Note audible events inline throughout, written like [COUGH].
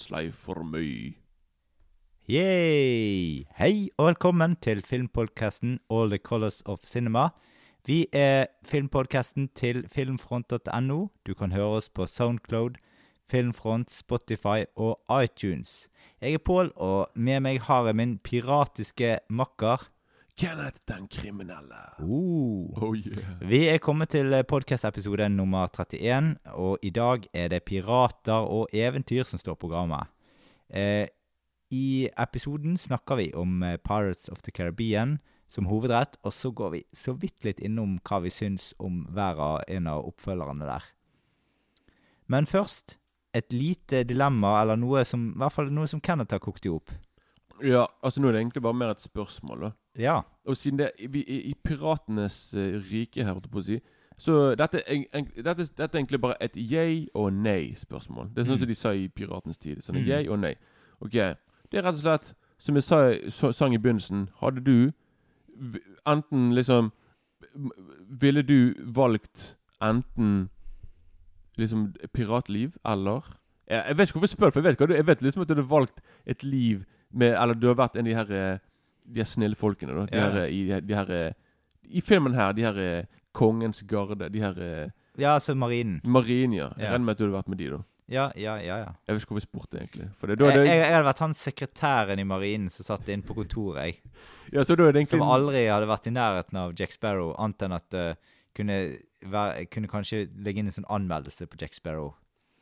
pirate's for me. Yay! Hei og velkommen til filmpodkasten All the Colors of Cinema. Vi er filmpodkasten til filmfront.no. Du kan høre oss på Soundcloud, Filmfront, Spotify og iTunes. Jeg er Pål, og med meg har jeg min piratiske makker. Kenneth den kriminelle. Oh. Oh yeah. Vi er kommet til podkast-episode nummer 31, og i dag er det pirater og eventyr som står på programmet. Eh, I episoden snakker vi om eh, Pirates of the Caribbean som hovedrett, og så går vi så vidt litt innom hva vi syns om hver av en av oppfølgerne der. Men først et lite dilemma, eller noe som, i hvert fall noe som Kenneth har kokt i hop. Ja, altså nå er det egentlig bare mer et spørsmål, da. Ja. Og siden det vi, i, i piratenes eh, rike her, holdt jeg på å si, så dette, en, en, dette, dette er egentlig bare et jeg- og nei-spørsmål. Det er sånn Mm. som de sa i piratenes tid. Sånn Mm. jeg og nei. Ok, det er rett og slett, som jeg sa, så, sang i begynnelsen, hadde du enten liksom Ville du valgt enten liksom piratliv eller jeg, jeg vet ikke hvorfor jeg spør, for jeg vet, hva du, jeg vet liksom at du hadde valgt et liv med Eller du har vært en av de her eh, De her snille folkene, da. De Ja. her, eh, i, de her- eh, I filmen her, de her Kongens garde, de her Ja, altså marinen. Marinen, ja. Jeg Ja. regner med at du hadde vært med de, da. Ja, ja, ja. ja. Jeg vet ikke hvorfor jeg spurte, egentlig. Det, det, jeg, jeg hadde vært han sekretæren i marinen som satt inne på kontoret, jeg. ja, så da er det egentlig Som aldri hadde vært i nærheten av Jack Sparrow, annet enn at uh, kunne, være, kunne kanskje legge inn en sånn anmeldelse på Jack Sparrow.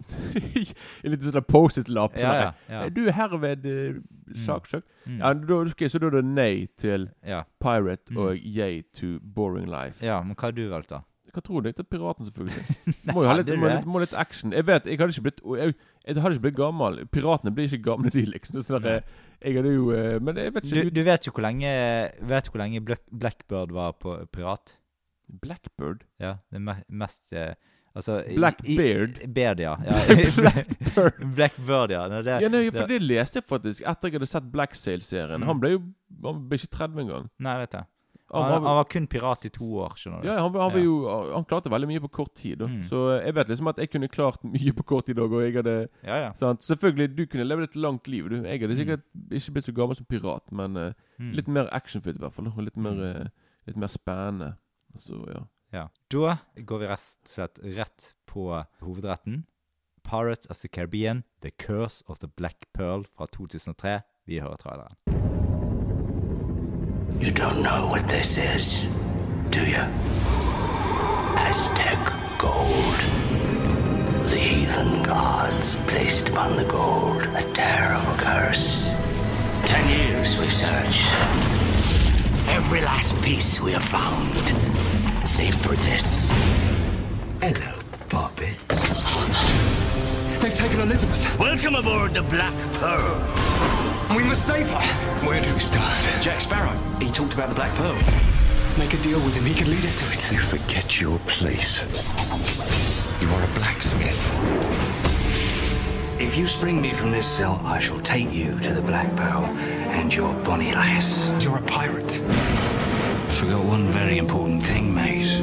En liten sånn Post-It-lapp. Ja, sånn ja, ja. «Eh, Du er herved uh, saksøkt. Mm. Ja, da, okay, så da er det nei til ja. Pirate Mm. og yay to boring life. ja, men hva har du valgt, da? Hva tror du? Det er piraten, selvfølgelig. [LAUGHS] Må jo ha litt, må litt, må litt action. Jeg vet, jeg hadde ikke blitt jeg, jeg hadde ikke blitt gammel. Piratene blir ikke gamle, de, liksom. Sånn der, jeg hadde jo uh, Men jeg vet ikke du vet jo hvor lenge Vet du hvor lenge Black, Blackbird var på pirat? Blackbird? Ja, det me mest eh, Altså Blackbeard? Beard, ja. ja. [LAUGHS] Blackbird. Blackbird, [LAUGHS] ja. Nei, det, Ja, nei, for det, det leste jeg faktisk etter jeg hadde sett Black Sail-serien. Mm. Han ble jo Han ble ikke 30 engang. nei, vet jeg. Han, Han, han var- kun pirat i to år, skjønner du. ja, han, han, Ja. jo, han klarte veldig mye på kort tid. Mm. Så jeg vet liksom at jeg kunne klart mye på kort tid òg, og jeg hadde Ja, ja. sant? Selvfølgelig, du kunne levd et langt liv. Du. Jeg hadde Mm. sikkert ikke blitt så gammel som pirat, men uh, Mm. litt mer actionfit i hvert fall. Og litt mer, Mm. eh, litt mer spennende. Så ja. Ja. Da går vi rett og slett rett på hovedretten. Pirates of the Caribbean, The Curse of the Black Pearl fra 2003. Vi hører traileren. You don't know what this is, do you? Aztec gold. The heathen gods placed upon the gold a terrible curse. Ten years we've searched. Every last piece we have found, save for this. Hello, Bobby. They've taken Elizabeth. Welcome aboard the Black Pearl. We must save her. Where do we start? Jack Sparrow. He talked about the Black Pearl. Make a deal with him. He can lead us to it. You forget your place. You are a blacksmith. If you spring me from this cell, I shall take you to the Black Pearl and your bonny lass. You're a pirate. Forgot one very important thing, mate.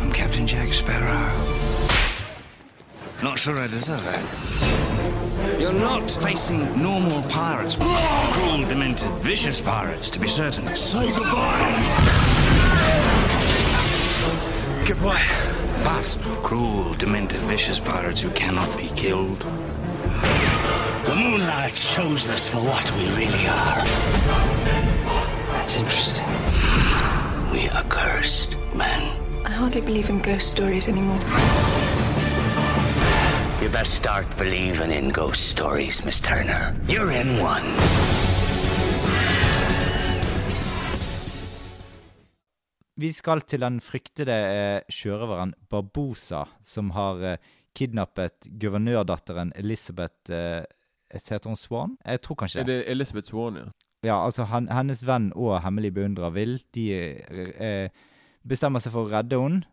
I'm Captain Jack Sparrow. Not sure I deserve it. You're not facing normal pirates. Cruel, demented, vicious pirates, to be certain. Say goodbye. Goodbye. But cruel, demented, vicious pirates who cannot be killed. The moonlight shows us for what we really are. That's interesting. We are cursed men. I hardly believe in ghost stories anymore. You best start believing in ghost stories, Miss Turner. You're in one. Vi skal til den fryktede eh, sjørøveren Barbosa, som har eh, kidnappet guvernørdatteren Elizabeth eh, Heter hun Swan? Jeg tror kanskje det. Er det Elizabeth Swan, ja? Ja, altså han, hennes venn og hemmelig beundrer Will, de eh, bestemmer seg for å redde henne.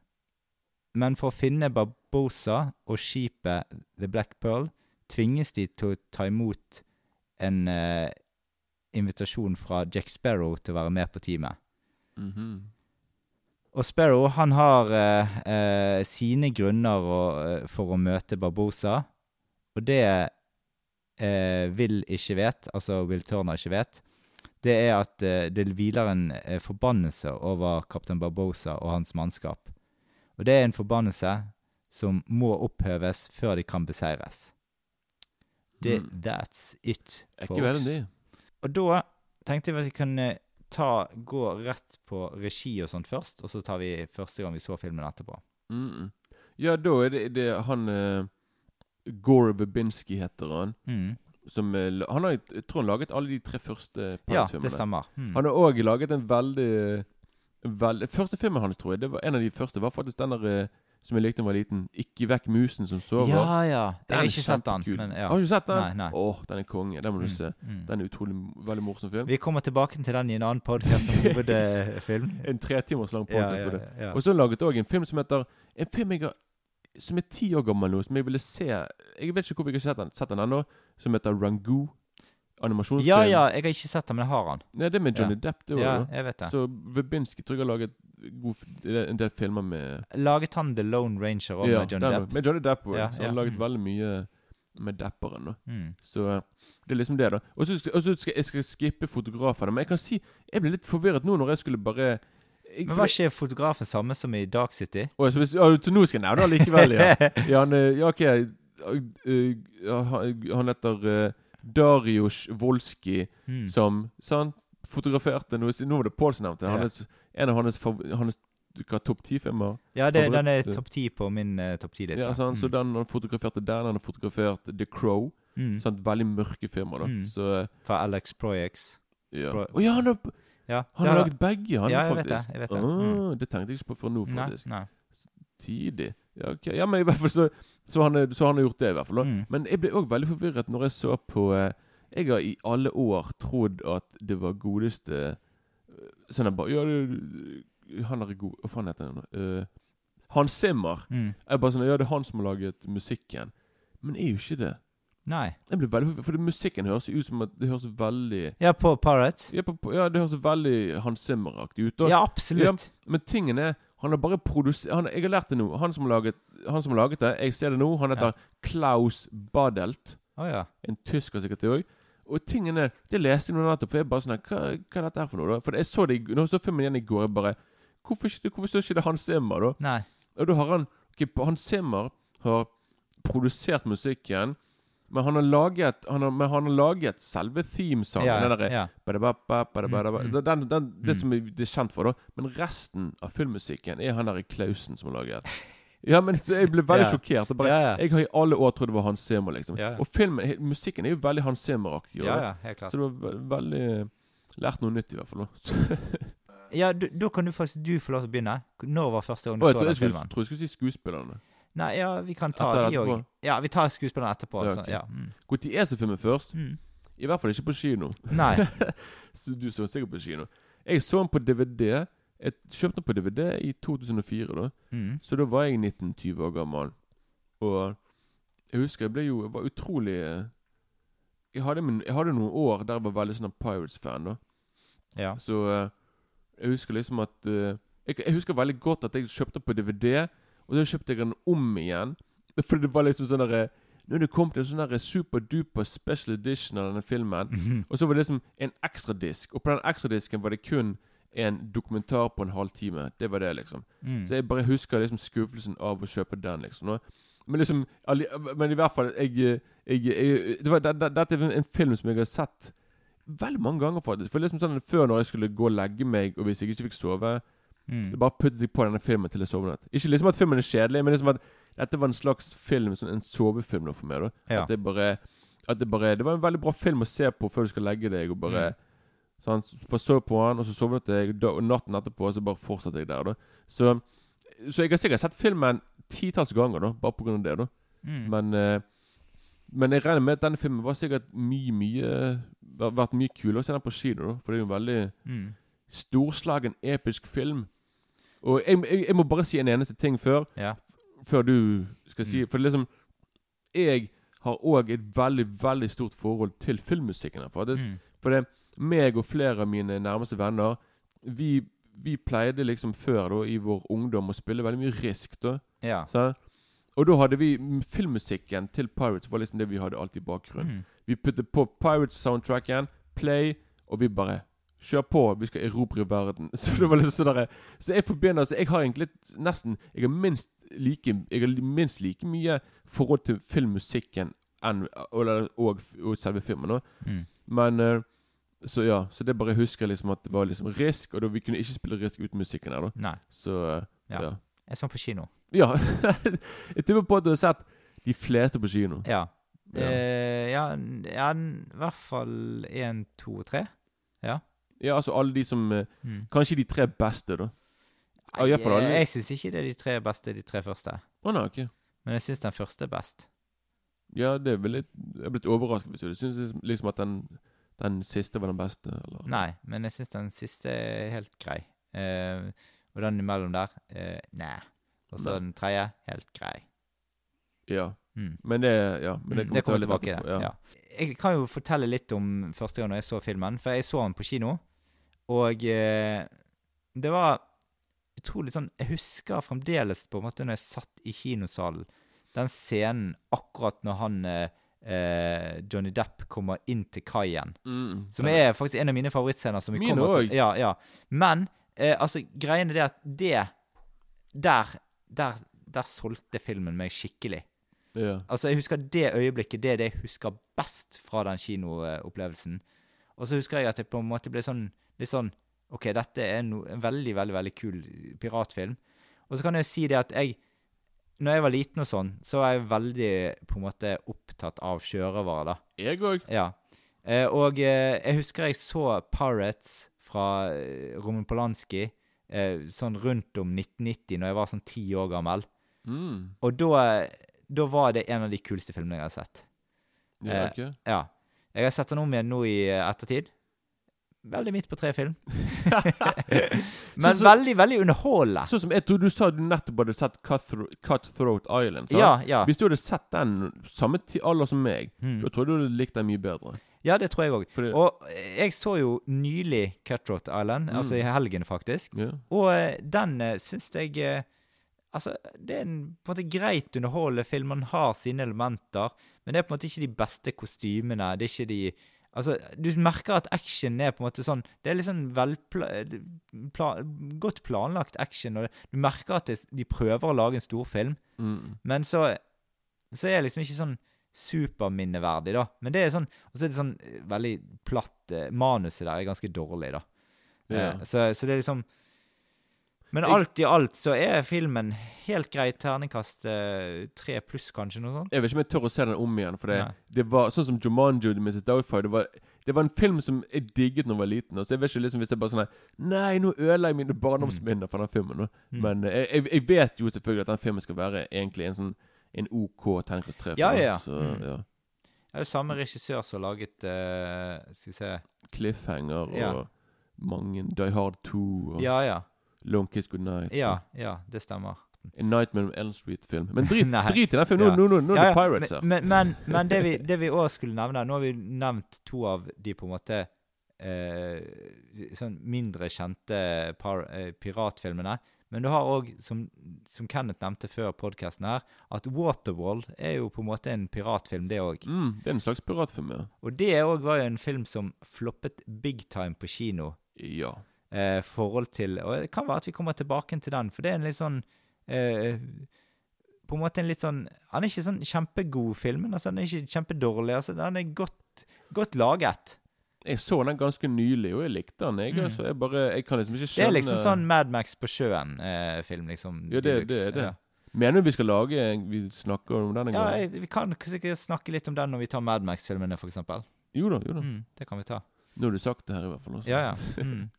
Men for å finne Barbosa og skipet The Black Pearl tvinges de til å ta imot en eh, invitasjon fra Jack Sparrow til å være med på teamet. Mhm. Og Sparrow han har eh, eh, sine grunner å, eh, for å møte Barbosa. Og det eh, Will ikke vet, altså Will Turner ikke vet, det er at eh, det hviler en eh, forbannelse over kaptein Barbosa og hans mannskap. Og det er en forbannelse som må opphøves før de kan beseires. Det, Mm. That's it, folks. og da tenkte jeg at vi kunne ta, gå rett på regi og sånt først, og så tar vi første gang vi så filmen etterpå. Mm. Ja, da er det, det han uh, Gore Verbinski heter han. Mm. Som, eh, han har, Trond laget alle de tre første Ja, Pirates-filmene. det stemmer. Mm. Han har òg laget en veldig Veldig Første filmen hans, tror jeg, det var en av de første, var faktisk den der eh, som jeg likte da jeg var liten. 'Ikke vekk musen som sover'. Ja, ja. Jeg har ikke sett den. Men, ja. Har du ikke sett den? Nei, nei. Åh, den er konge. Den må du Mm, se. mm. Den er utrolig veldig morsom film. Vi kommer tilbake til den i en annen podkast om hovedfilm. [LAUGHS] En tre timers lang Ja, podcast ja, på det. ja. Og så har han laget òg en film som heter En film jeg har som er ti år gammel nå, som jeg ville se Jeg vet ikke hvorfor jeg ikke har sett den, sett den ennå. Som heter Rangoo. Animasjonsfilm. ja, ja, jeg har ikke sett den, men jeg har den. Nei, det er med Johnny Depp, det var Ja, jeg vet det. Så Verbinski tror jeg har laget god, en del filmer med Laget han The Lone Ranger òg ja, med Johnny Depp? Med Johnny Depp også, Ja, Så han har laget Mm. veldig mye med Depperen. da Mm. Så eh, det er liksom det, da. Og så skal, jeg skal skippe fotografene. Men jeg kan si jeg ble litt forvirret nå når jeg skulle bare jeg, Men var ikke fotografen samme som i Dark City? Å, så, hvis, å, så nå skal jeg nevne det likevel, ja. [LAUGHS] ja, han, ja ok. Eh, ja, han heter eh, Darius Wolski, Mm. som sant, fotograferte noe Nå var det Pål som nevnte det. En av hans, hans topp ti-filmer. Ja, det, den er topp ti på min uh, topp ti-liste. Ja, sant, Så den han fotograferte den, han har fotografert The Crow. mm. Sant, veldig mørke filmer, da. Mm. Så eh, Fra Alex Proyex. ja. Pro- oh, ja, han har, Ja, han har laget begge, han Ja, jeg vet det, jeg vet det. Ah, Mm. det tenkte jeg ikke på før nå, Nei, faktisk. nei. Tidlig. Ja, okay. ja, men i hvert fall så, så, han, så han har gjort det, i hvert fall. Mm. Men jeg ble òg veldig forvirret når jeg så på eh, Jeg har i alle år trodd at det var godeste eh, Sånn jeg bare Ja, det, han er god Hva faen heter han? Uh, Hans Zimmer. Mm. Jeg bare sånn Ja, det er han som har laget musikken. Men er jo ikke det. Nei. Jeg ble veldig forvirret, For musikken høres ut som at det høres veldig Ja, på Parrot Ja, ja det høres veldig Hans Zimmer-aktig ut. og- Ja, absolutt. Men tingen er Han har bare produsert Jeg har lært det nå. Han som har laget, han som laget det, jeg ser det nå, han heter Ja. Klaus Badelt. Oh, ja. En tysker sikkert det òg. Og tingen er Det leste jeg nå nettopp, for jeg bare sånn hva, hva er dette her for noe, da? For jeg så det Nå Når jeg så filmen igjen i går, jeg bare Hvorfor, hvorfor står ikke det Hans Zimmer, da? Nei. Og da har han okay, Hans Zimmer har produsert musikken, men han har laget Han har, men han har laget selve themesangen. Ja, den derre ja. Mm, mm. Den, den, det Mm. som det er kjent for, da. Men resten av filmmusikken er han der Klausen som har laget. Ja, men så Jeg ble [LAUGHS] veldig sjokkert. Jeg, bare, Ja, ja. jeg har i alle år trodd det var Hans Zimmer, liksom. Og filmen, musikken er jo veldig Hans Zimmer-aktig. Så det var veldig Lært noe nytt, i hvert fall. [LAUGHS] Ja, du, da kan du faktisk du få lov til å begynne. Når var første gang du Og jeg så jeg, den jeg filmen? tror jeg skulle si skuespillerne. Nei, ja, vi kan ta Etter de òg. Ja, vi tar skuespillerne etterpå. Ja, okay. ok. Ja. Mm. Når er så filmen først? Mm. I hvert fall ikke på kino. Nei. [LAUGHS] Så du så sikkert på kino. Jeg så den på DVD. Jeg kjøpte den på DVD i 2004, da. Mm. Så da var jeg 19-20 år gammel. Og jeg husker jeg ble jo Jeg var utrolig eh, Jeg hadde, min, jeg hadde noen år der jeg var veldig sånn Pirates-fan. da Ja. Så eh, jeg husker liksom at eh, jeg, jeg husker veldig godt at jeg kjøpte på DVD, og så kjøpte jeg den om igjen. For det var liksom sånn derre Nå er det kommet en sånn superduper special edition av denne filmen. Mhm. Og så var det liksom en ekstradisk, og på den ekstradisken var det kun en dokumentar på en halvtime. Det var det, liksom. Mm. Så jeg bare husker liksom skuffelsen av å kjøpe den, liksom. Men liksom Men i hvert fall jeg, jeg, jeg, det var, det, det, Dette er en film som jeg har sett veldig mange ganger, faktisk. For liksom sånn Før når jeg skulle gå og legge meg, og hvis jeg ikke fikk sove Mm. så Bare deg på denne filmen til jeg sovnet. Ikke liksom at filmen er kjedelig, men liksom at dette var en slags film, sånn en sovefilm for meg. da Ja. At det bare At det bare Det var en veldig bra film å se på før du skal legge deg, og bare Mm. Sånn, så bare så på han, og så sovnet jeg, og natten etterpå så bare fortsatte jeg der. da Så, så jeg har sikkert sett filmen titalls ganger, da bare av det. da Mm. Men eh, Men jeg regner med at denne filmen var sikkert mye, mye Vært mye kulere å se den på kino, da for det er jo en veldig Mm. storslagen, episk film. Og jeg, jeg, jeg må bare si en eneste ting før Ja. Før du skal si Mm. For liksom Jeg har òg et veldig, veldig stort forhold til filmmusikken. her, Faktisk. Mm. For det meg og flere av mine nærmeste venner Vi vi pleide liksom før, da, i vår ungdom, å spille veldig mye Risk, da. Ja. Så, Og da hadde vi mm, filmmusikken til Pirates var liksom det vi hadde alltid i bakgrunnen. Mm. Vi puttet på Pirates-soundtracken, play, og vi bare Kjør på, vi skal erobre verden. [LAUGHS] Så det var litt sånn der, Så jeg forbinder altså, Jeg har egentlig litt- nesten Jeg har minst like Jeg har minst like mye forhold til filmmusikken enn og, og, og selve filmen. Mm. Men eh, Så ja, så det bare husker jeg liksom at det var liksom Risk, og da vi kunne ikke spille Risk uten musikken her, da. Nei. Så eh, Ja. ja. Jeg så den på kino. Ja. [LAUGHS] jeg tipper på at du har sett de fleste på kino. Ja. Ja. Uh, ja, ja i hvert fall én, to, tre. Ja, altså alle de som eh, Mm. Kanskje de tre beste, da. Ja, i jeg jeg syns ikke det er de tre beste, de tre første. Å nei, ok. Men jeg syns den første er best. Ja, det vel litt Jeg er blitt overrasket hvis du syns liksom, liksom at den, den siste var den beste, eller? Nei, men jeg syns den siste er helt grei. Eh, og den imellom der eh, Nei. Og så den tredje helt grei. Ja. Mm. Men det Ja. Men det Mm, kommer, det kommer tilbake i det. Ja. Jeg kan jo fortelle litt om første gang jeg så filmen. For jeg så den på kino, og eh, det var utrolig sånn Jeg husker fremdeles på en måte når jeg satt i kinosalen, den scenen akkurat når han eh, eh, Johnny Depp kommer inn til kaien. Mm. Som er faktisk en av mine favorittscener. som Min også. Ja, ja. Men eh, altså, greien er det at det Der, der, der solgte filmen meg skikkelig. Ja. Altså, jeg husker det øyeblikket. Det er det jeg husker best fra den kinoopplevelsen. Og så husker jeg at jeg på en måte ble sånn litt sånn OK, dette er no, en veldig, veldig veldig kul piratfilm. Og så kan jeg si det at jeg Når jeg var liten og sånn, så var jeg veldig på en måte opptatt av sjørøvere, da. Jeg òg. Ja. Eh, og eh, jeg husker jeg så Pirates fra eh, Roman Polanski eh, sånn rundt om 1990, når jeg var sånn ti år gammel. Mm. Og da, da var det en av de kuleste filmene jeg har sett. Ja, Eh, ok. Ja. Jeg har sett den om igjen nå i eh, ettertid. Veldig midt på tre-film. [LAUGHS] [LAUGHS] Men Så- så- veldig, veldig underholdende. Sånn som jeg tror du sa du nettopp hadde sett Cutthro Cutthroat Island. sant? Ja, ja. Hvis du hadde sett den samme til alder som meg, Mm. da tror jeg du hadde likt den mye bedre. Ja, det tror jeg òg. Fordi- Og jeg så jo nylig Cutthroat Island, Mm. altså i helgen, faktisk. Yeah. Og eh, den syns jeg eh, Altså, det er en på en måte greit underholdende film. Man har sine elementer, men det er på en måte ikke de beste kostymene. Det er ikke de Altså, du merker at action er på en måte sånn Det er sånn velpla... Pla, godt planlagt action, og du merker at det, de prøver å lage en storfilm, Mm. men så Så er det liksom ikke sånn superminneverdig, da. Men det er sånn Og så er det sånn eh, veldig platt eh, Manuset der er ganske dårlig, da. Ja. Eh, så, så det er liksom Men alt i alt så er filmen helt grei. Terningkast eh, tre pluss, kanskje, noe sånt. Jeg vet ikke om jeg tør å se den om igjen. For det, det var sånn som Jumanji og Mrs. Doubtfire. Det var, det var en film som jeg digget da jeg var liten. Og så jeg vet ikke liksom hvis jeg bare sånn her, Nei, nå ødela jeg mine barndomsminner fra den filmen. Mm. Men eh, jeg, jeg, jeg vet jo selvfølgelig at den filmen skal være egentlig en sånn En OK terningkast tre. Ja, ja, ja. Så Mm. ja. Det er jo samme regissør som laget uh, Skal vi se Cliffhanger Ja. og mange Die Hard 2 og Ja, ja. Long Kiss Goodnight. Ja, ja, det stemmer. En Nightmare on Elm Street-film. Men drit, [LAUGHS] drit i den. Ja. Nå, nå, nå, nå Ja, er det Pirates her. Men, men, men, men det vi, det vi også skulle nevne Nå har vi nevnt to av de på en måte eh, sånn mindre kjente par, eh, piratfilmene. Men du har òg, som, som Kenneth nevnte før podkasten her, at Waterworld er jo på en måte en piratfilm, det òg. Mm, det er en slags piratfilm, ja. Og det òg var jo en film som floppet big time på kino. Ja. Eh, forhold til Og det kan være at vi kommer tilbake til den, for det er en litt sånn eh, På en måte en litt sånn Han er ikke sånn kjempegod film, men altså, Han er ikke kjempedårlig. Altså, Han er godt, godt laget. Jeg så den ganske nylig, og jeg likte den. Jeg, Mm. altså, jeg bare Jeg kan liksom ikke skjønne Det er liksom sånn Mad Max på sjøen-film, liksom. Ja, det- det er det. Ja, Mener du vi skal lage Vi snakker om den en ja gang? jeg, Vi kan sikkert snakke litt om den når vi tar Mad Max-filmene, f.eks. Jo da, jo da. Mm, det kan vi ta. Nå har du sagt det her, i hvert fall. Også. Ja, ja. [LAUGHS] Mm.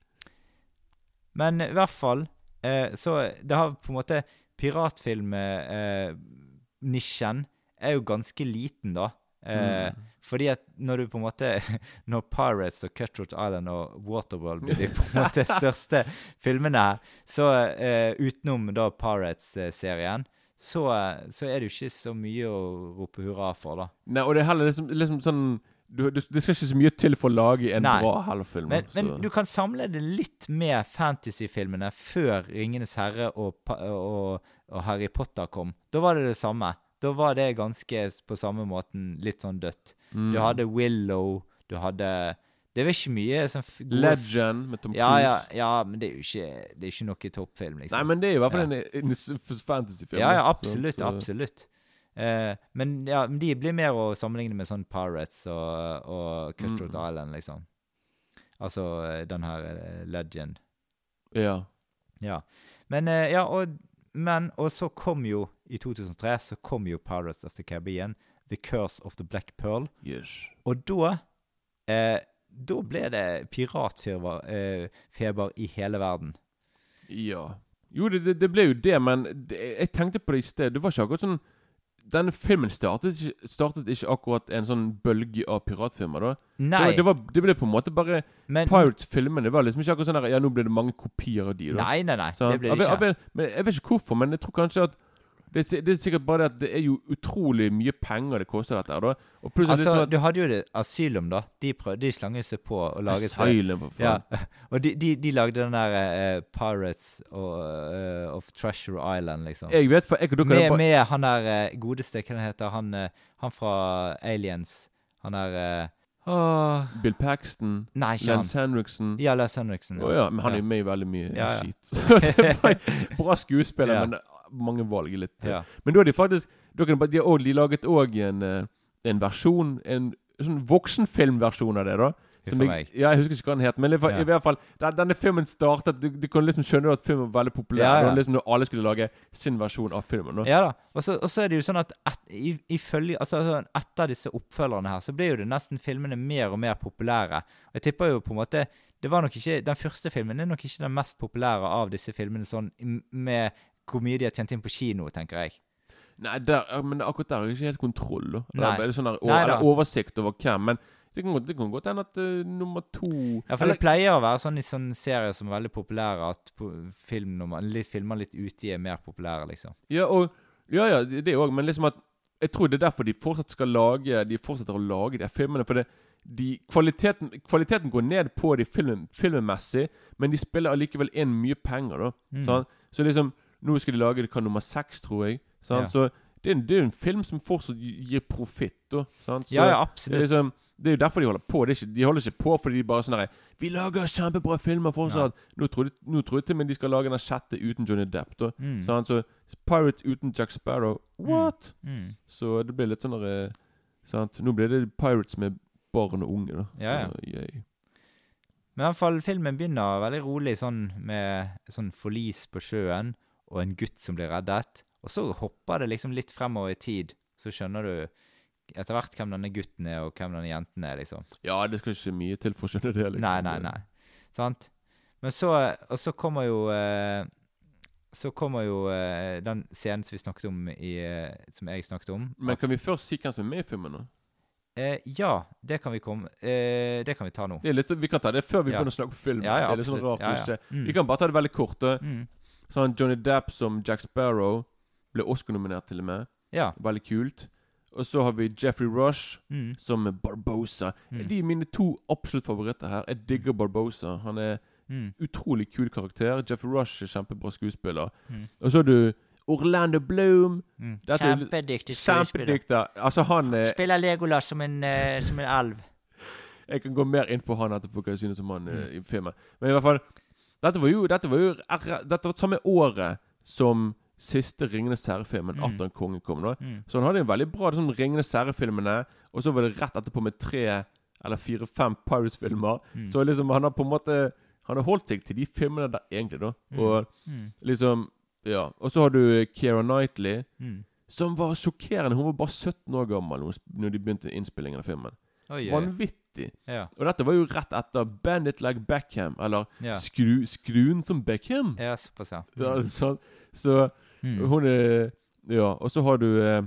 Men i hvert fall eh, Så det har på en måte Piratfilm-nisjen er jo ganske liten, da. Eh, Mm. Fordi at når du på en måte [LAUGHS] Når Pirates og Cutthroat Island og Waterworld blir de på en måte [LAUGHS] største filmene her, så eh, utenom da Pirates-serien, så, så er det jo ikke så mye å rope hurra for, da. Nei, og det er heller liksom, liksom sånn du, du, Det skal ikke så mye til for å lage en Nei. bra Hell-film. Men, men du kan samle det litt med fantasyfilmene før 'Ringenes herre' og, og, og 'Harry Potter' kom. Da var det det samme. Da var det ganske på samme måten litt sånn dødt. Mm. Du hadde Willow, du hadde Det var ikke mye sånn Legend med Tom Cruise. Ja, ja, ja, men det er jo ikke, det er ikke noe toppfilm, liksom. Nei, men det er i hvert fall Ja. en, en fantasyfilm. Ja, ja, absolutt. Så- så- absolutt. Eh, men ja, de blir mer å sammenligne med sånn Pirates og, og Cutthroat Mm. Island, liksom. Altså eh, den her eh, Legend. Ja. Ja. Men eh, ja, og, men Og så kom jo, i 2003, så kom jo Pirates of the Caribbean, The Curse of the Black Pearl. Yes. Og da eh, Da ble det piratfeber eh, i hele verden. Ja. Jo, det, det, det ble jo det, men det, jeg tenkte på det i sted. Det var ikke akkurat sånn Denne filmen startet startet ikke akkurat en sånn bølge av piratfilmer, da. Nei, Det, var, det, var, det ble på en måte bare men Pirates-filmene var liksom ikke akkurat sånn der Ja, nå ble det mange kopier av de, da. Nei, nei, nei. så, Det ble det ikke. jeg jeg, men jeg vet ikke hvorfor, men jeg tror kanskje at det er, det er sikkert bare det at det er jo utrolig mye penger det koster dette da. Og Altså, er du hadde jo det Asylum, da. De, prøv, de slang seg på å lage sånn Asylum, for faen. Ja, [LAUGHS] og de, de, de lagde den der uh, Pirates og, uh, of Treasure Island, liksom. Jeg vet for jeg og dere med, med han der uh, godeste, hva heter han, han fra Aliens. Han der Åh Bill Paxton, Nei, ikke Lance han. Henriksen Ja, Lars Henriksen. Å ja, men han er jo med i veldig mye Ja, ja. skit. [LAUGHS] [LAUGHS] Bra skuespiller, Ja. men mange valg er litt Ja. Men da er de faktisk da kan de, bare- de, har også, de laget òg en, eh, en versjon En sånn voksenfilmversjon av det, da. Huff a meg. ja, jeg husker ikke hva den het, men i, hvert fall- Ja. i hvert fall den, Denne filmen startet Du, du kan liksom skjønne at filmen var veldig populær. Ja, ja. Det var liksom Når alle skulle lage sin versjon av filmen. Da. Ja da. Og så, og så er det jo sånn at et, i, ifølge, altså, sånn etter disse oppfølgerne her, så ble jo det nesten filmene mer og mer populære. Og jeg tipper jo på en måte det var nok ikke, Den første filmen er nok ikke den mest populære av disse filmene, sånn m- med hvor mye de har tjent inn på kino, tenker jeg. Nei, der, ja, men akkurat der er jeg ikke helt kontroll. Da. Nei. Der er det sånn der, Nei da. eller oversikt over hvem. Men det kan, det kan godt hende at uh, nummer to Ja, for eller, det pleier å være sånn i sånne serier som er veldig populære, at film nummer, litt, filmer litt ute er mer populære, liksom. Ja, og, ja, ja, det òg, men liksom at Jeg tror det er derfor de fortsatt skal lage De fortsetter å lage de filmene. For det, de, kvaliteten, kvaliteten går ned på de film, filmmessig, men de spiller allikevel inn mye penger, da. Mm. Sånn? Så liksom Nå skal de lage det hva nummer seks, tror jeg. Sånn? Ja. Så det er, en, det er en film som fortsatt gir profitt, da. Sånn? Så Ja, ja, det er liksom det er jo derfor de holder på. Det ikke, de holder ikke på fordi de bare sånn her Vi lager kjempebra filmer fortsatt. Nå tror nå tror de til og med de skal lage den sjette uten Johnny Depp. Da. Mm. Sant? Så Pirate uten Jack Sparrow What?! Mm. Så det blir litt sånn der, eh, sant? Nå blir det Pirates med barn og unge, da. Ja, ja. Så. Men i hvert fall, filmen begynner veldig rolig, sånn med sånn forlis på sjøen og en gutt som blir reddet. Og så hopper det liksom litt fremover i tid. Så skjønner du etter hvert hvem denne gutten er, og hvem denne jenten er, liksom. Ja, det skal ikke så mye til for å skjønne det. liksom. Nei, nei, nei. Sant? Men så Og så kommer jo eh, Så kommer jo eh, den scenen som vi snakket om i eh, Som jeg snakket om. Men kan vi først si hvem som er med i filmen? da? Eh, ja, det kan vi komme eh, Det kan vi ta nå. Det litt, vi kan ta det før vi Ja. begynner å snakke om film. Ja, ja, det er litt sånn rart Ja, Mm. Vi kan bare ta det veldig kort. Mm. Sånn Johnny Depp som Jack Sparrow ble Oscar-nominert til og med. Ja. Veldig kult. Og så har vi Jeffrey Rush Mm. som Barbosa. Mm. De er mine to absolutt favoritter her. Jeg digger Barbosa. Han er Mm. utrolig kul karakter. Jeffrey Rush er kjempebra skuespiller. Mm. Og så har du Orlando Bloom. Mm. Kjempedyktig skuespiller. Kjempedyktig. Altså, han er Spiller Legolas som en, uh, som en alv. [LAUGHS] Jeg kan gå mer inn på han etterpå, hva jeg synes om han Mm. i filmen. Men i hvert fall Dette var jo Dette var jo Dette var samme året som siste Ringenes serre-filmen, Mm. Atter en konge, kom. da Mm. Så han hadde en veldig bra liksom, Ringenes serre-filmene, og så var det rett etterpå med tre eller fire-fem Pirates-filmer. Mm. Så liksom han har på en måte Han har holdt seg til de filmene der, egentlig, da. Mm. Og Mm. liksom Ja. Og så har du Keira Knightley, Mm. som var sjokkerende. Hun var bare 17 år gammel når de begynte innspillingen av filmen. Oi, oi. Vanvittig. Ja. Og dette var jo rett etter Bandit Like Beckham, eller Ja. skru, Skruen som Beckham. ja. Ja, så, så Mm. hun er Ja. Og så har du eh,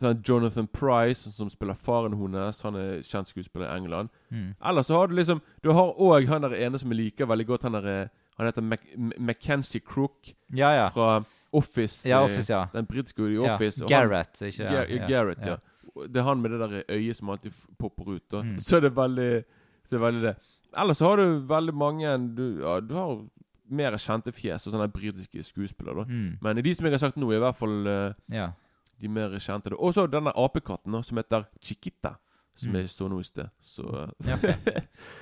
sånn Jonathan Price, som spiller faren hennes. Han er kjent skuespiller i England. Mm. Eller så har du liksom Du har òg han der ene som jeg liker veldig godt. Han der eh, Han heter Mac Mackenzie Crook Ja, ja. fra Office. Ja, eh, Office, ja. Den britiske i ja. Office. han- Garrett, ikke det? Gar Garrett, ja. Det er han med det der øyet som alltid popper ut. Mm. [LAUGHS] Så er det veldig Så er det veldig det. Ellers så har du veldig mange Du, ja, du har mer kjente fjes og sånne britiske skuespillere. da Mm. Men de som jeg har sagt nå, er i hvert fall uh, Ja. de mer kjente. Og så denne apekatten da, som heter Chiquita. Som Mm. jeg så nå i sted. Så eh, Ja, okay.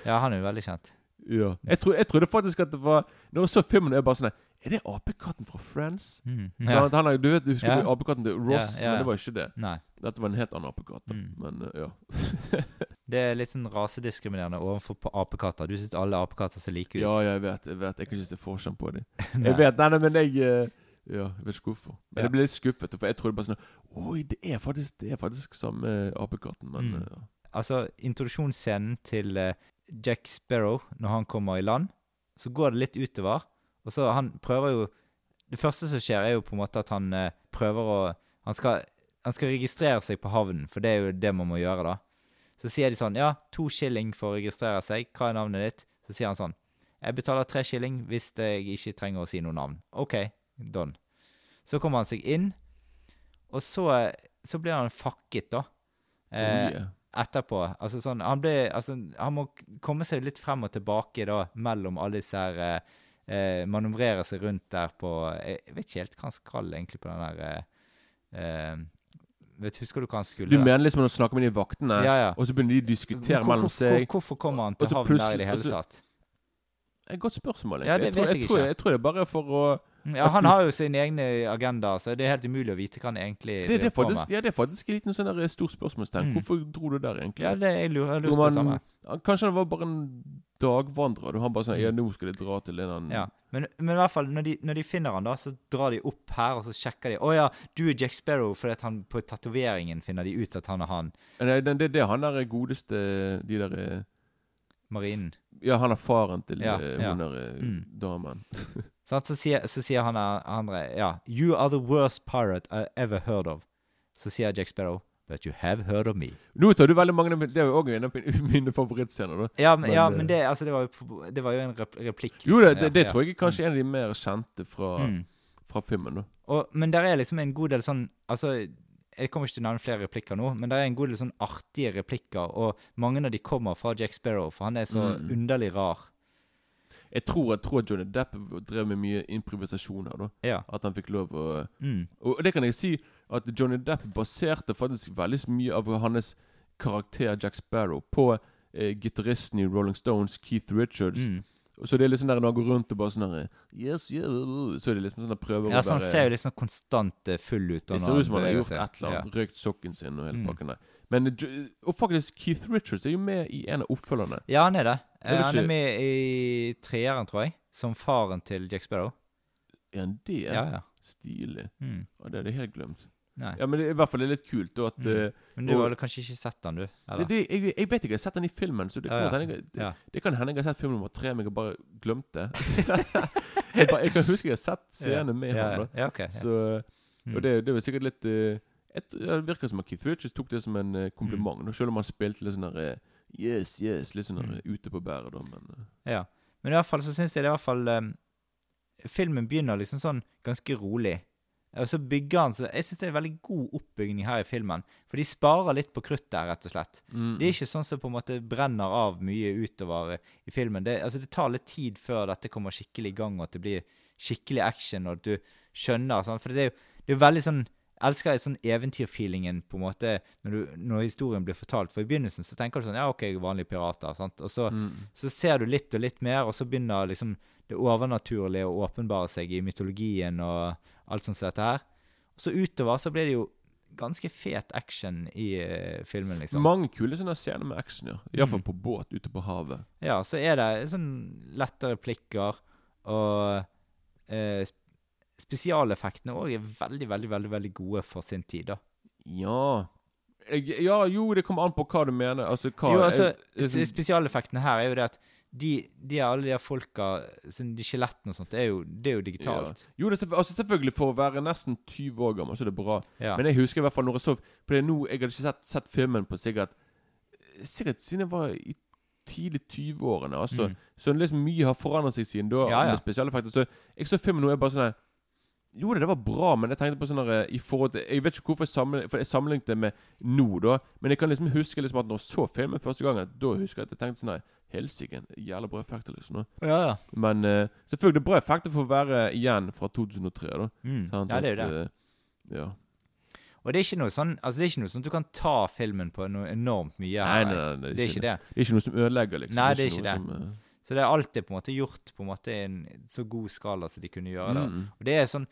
ja, han er jo veldig kjent. [LAUGHS] ja. Jeg, tro, jeg trodde faktisk at det var Når jeg så filmen, er jeg bare sånn Er det apekatten fra Friends? Mm. Så Ja. han, han, du vet, du husker Ja. apekatten til Ross, men det var ikke det. Nei. Dette var en helt annen apekatt. Mm. Men uh, ja. [LAUGHS] Det er litt sånn rasediskriminerende overfor apekatter. Du syns alle apekatter ser like ut. ja, jeg vet. Jeg vet Jeg kan ikke se forskjell på dem. [LAUGHS] Jeg vet, nei, nei, men jeg eh, Ja, jeg vet ikke hvorfor. Men Ja. jeg ble litt skuffet, for jeg trodde bare sånn Oi, det er faktisk Det er faktisk samme apekatten, men Mm. ja. Altså, introduksjonsscenen til uh, Jack Sparrow når han kommer i land, så går det litt utover. Og så han prøver jo Det første som skjer, er jo på en måte at han uh, prøver å han skal, han skal registrere seg på havnen, for det er jo det man må gjøre, da. Så sier de sånn Ja, to shilling for å registrere seg. Hva er navnet ditt? Så sier han sånn Jeg betaler tre shilling hvis jeg ikke trenger å si noe navn. OK, done. Så kommer han seg inn, og så, så blir han fakket, da. Oh, Eh, yeah. etterpå. Altså sånn, han, ble, altså, han må komme seg litt frem og tilbake da, mellom alle disse her eh, eh, Manøvrere seg rundt der på Jeg vet ikke helt hva han skal egentlig på den der eh, eh, vet, Husker du hva han skulle? Du mener liksom når du snakker med de vaktene, Ja, ja. og så begynner de å diskutere mellom seg? hvor- Hvorfor kommer han til havn der i det hele tatt? Et godt spørsmål, egentlig. Ja, jeg, tror, jeg, jeg tror, jeg tror det er bare for å Ja, Han har jo sine egne agenda, så det er helt umulig å vite hva han egentlig det, det, faktisk, ja, det er faktisk litt noe sånn der stort spørsmålstegn. Mm. Hvorfor dro du der, egentlig? Ja, det jeg lurer, jeg lurer man, på samme. Kanskje han var bare en dagvandrer. og Han bare sånn Ja, nå skal de dra til en annen Ja, men, men i hvert fall, når de, når de finner han da, så drar de opp her, og så sjekker de. Å ja, du er Jack Sparrow, fordi at han på tatoveringen finner de ut at han er han. Nei, det, det, det han der godeste De der eh, Marinen. Ja, han er faren til Ja, eh, ja. hun der eh, Mm. damen. [LAUGHS] så, Så, sier, så sier han andre Ja, you are the worst pirate I ever heard of. Så sier Jack Sparrow, but you have heard of me. Nå tar du veldig mange Det er jo òg en av [LAUGHS] mine- favorittscener. da Ja, men, Men, ja, eh, men det, altså, det, var jo, det var jo en replikk. replikk. Jo, det, liksom. det, det tror jeg er kanskje en av de mer kjente fra, Mm. fra filmen. da Og, men der er liksom en god del sånn Altså, jeg kommer ikke til å nevne flere replikker nå, men det er en god del sånn artige replikker, og mange av de kommer fra Jack Sparrow, for han er så Mm. underlig rar. Jeg tror, jeg tror Johnny Depp drev med mye improvisasjoner. da Ja. At han fikk lov å Mm. Og det kan jeg si at Johnny Depp baserte faktisk veldig mye av hans karakter Jack Sparrow på eh, gitaristen i Rolling Stones, Keith Richards. Mm. Så det er liksom der når han går rundt og bare sånn her Yes, yeah, Så er det liksom sånn der prøver Ja, å så han være ser jo sånn konstant eh, full ut. Det ser ut som han har gjort et eller annet. Røykt sokken sin og hele Mm. pakken der. Men, eh, og faktisk, Keith Richards er jo med i en av oppfølgerne. Ja, han er det. Er det Eh, han er med i treeren, tror jeg, som faren til Jack Sparrow. Er han det? Ja, ja. Stilig. Mm. Ja, det hadde jeg helt glemt. Nei. Ja, Men det i hvert fall er litt kult da at Mm. eh, Men du og- har kanskje ikke sett den, du? det, det, jeg, jeg vet ikke, jeg har sett den i filmen, så det kan, Ja, ja. godt hende jeg, det, det kan hende jeg har sett film nummer tre, men jeg har bare glemt det. [LAUGHS] jeg, bare, jeg kan huske jeg har sett scener med ja, ham. ja. okay. Så, Mm. Og det, det var sikkert litt et, Det virker som at Keith Richards tok det som en uh, kompliment. Mm. Selv om han spilte litt sånn der uh, Yes, yes, litt sånn der, eh, ute på bæret, da. Men Ja. Men i hvert fall så syns jeg det er i hvert fall um, Filmen begynner liksom sånn ganske rolig. Og så bygger han så Jeg syns det er en veldig god oppbygging her i filmen. For de sparer litt på krutt der, rett og slett. mm, Det er ikke sånn som på en måte brenner av mye utover eh, i filmen. Det, altså, det tar litt tid før dette kommer skikkelig i gang, og at det blir skikkelig action, og at du skjønner sånn. For det er jo det er veldig sånn elsker sånn eventyrfeelingen på en måte når, du, når historien blir fortalt. For i begynnelsen så tenker du sånn Ja, OK, vanlige pirater. sant? Og så, mm. så ser du litt og litt mer, og så begynner liksom det overnaturlige å åpenbare seg i mytologien og alt sånt som dette her. Og så utover så blir det jo ganske fet action i uh, filmen, liksom. Mange kule sånne scener med action, ja. Iallfall Mm. på båt ute på havet. Ja, så er det sånn lette replikker, og sp- spesialeffektene òg er veldig, veldig, veldig veldig gode for sin tid, da. Ja jeg, Ja, jo, det kommer an på hva du mener. Altså, hva Jo, altså, jeg- jeg- Spesialeffektene her er jo det at de, de alle de folka sånn, De skjelettene og sånt, det er jo, det er jo digitalt. Jo, det er selvfø- altså selvfølgelig For å være nesten 20 år gammel, så er det bra. Ja. Men jeg husker i hvert fall når jeg så For det nå Jeg hadde ikke sett, sett filmen på sikkert Sikkert siden jeg var i tidlig 20-årene. Altså. Mm. Så liksom mye har forandret seg siden da. Ja, ja. Så jeg så filmen nå, jeg bare sånn Jo, det var bra, men jeg tenkte på sånn der, i forhold til Jeg vet ikke hvorfor jeg, sammenlignet, for jeg sammenlignet det med nå, da. Men jeg kan liksom huske liksom at når jeg så filmen første gangen, da husker jeg at jeg tenkte sånn Helsike, jævla bra effekter, liksom. Da. Ja, ja. Men uh, selvfølgelig bra effekter for å være igjen fra 2003, da. Mm. Sant? Ja, det er jo det. eh, ja. Og det er ikke noe sånn Altså, det er ikke noe sånn at du kan ta filmen på noe enormt mye. Nei, nei, nei, det er ikke det. Det er ikke noe som ødelegger, liksom. Nei, det er ikke det. Som, uh, Så det er alltid på en måte gjort på en måte i en så god skala som de kunne gjøre det. Mm. Og det er sånn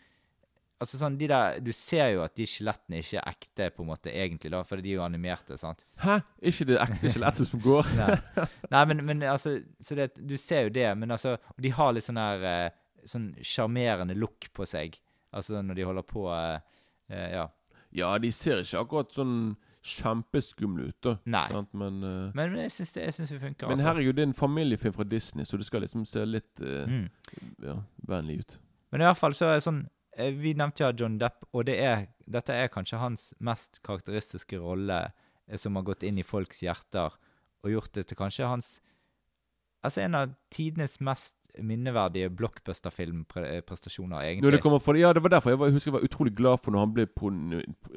Altså sånn, de der, Du ser jo at de skjelettene ikke er ekte, på en måte, egentlig, da, for de er jo animerte. sant? Hæ? Ikke det ekte skjelettet som går? [LAUGHS] Nei, Nei men, men altså så det, Du ser jo det, men altså De har litt sånn her eh, Sånn sjarmerende look på seg. Altså når de holder på eh, eh, Ja. Ja, de ser ikke akkurat sånn kjempeskumle ut, da. Nei. Sant? Men, Men, men jeg syns det, jeg synes det funker. men altså. herregud, det er en familiefilm fra Disney, så det skal liksom se litt uh, Mm. ja, vennlig ut. Men i hvert fall så er det sånn Vi nevnte ja John Depp, og det er, dette er kanskje hans mest karakteristiske rolle eh, som har gått inn i folks hjerter og gjort det til kanskje hans Altså en av tidenes mest minneverdige blockbuster-filmprestasjoner, egentlig. det kommer fra, ja, det var derfor jeg, var, jeg husker jeg var utrolig glad for når han ble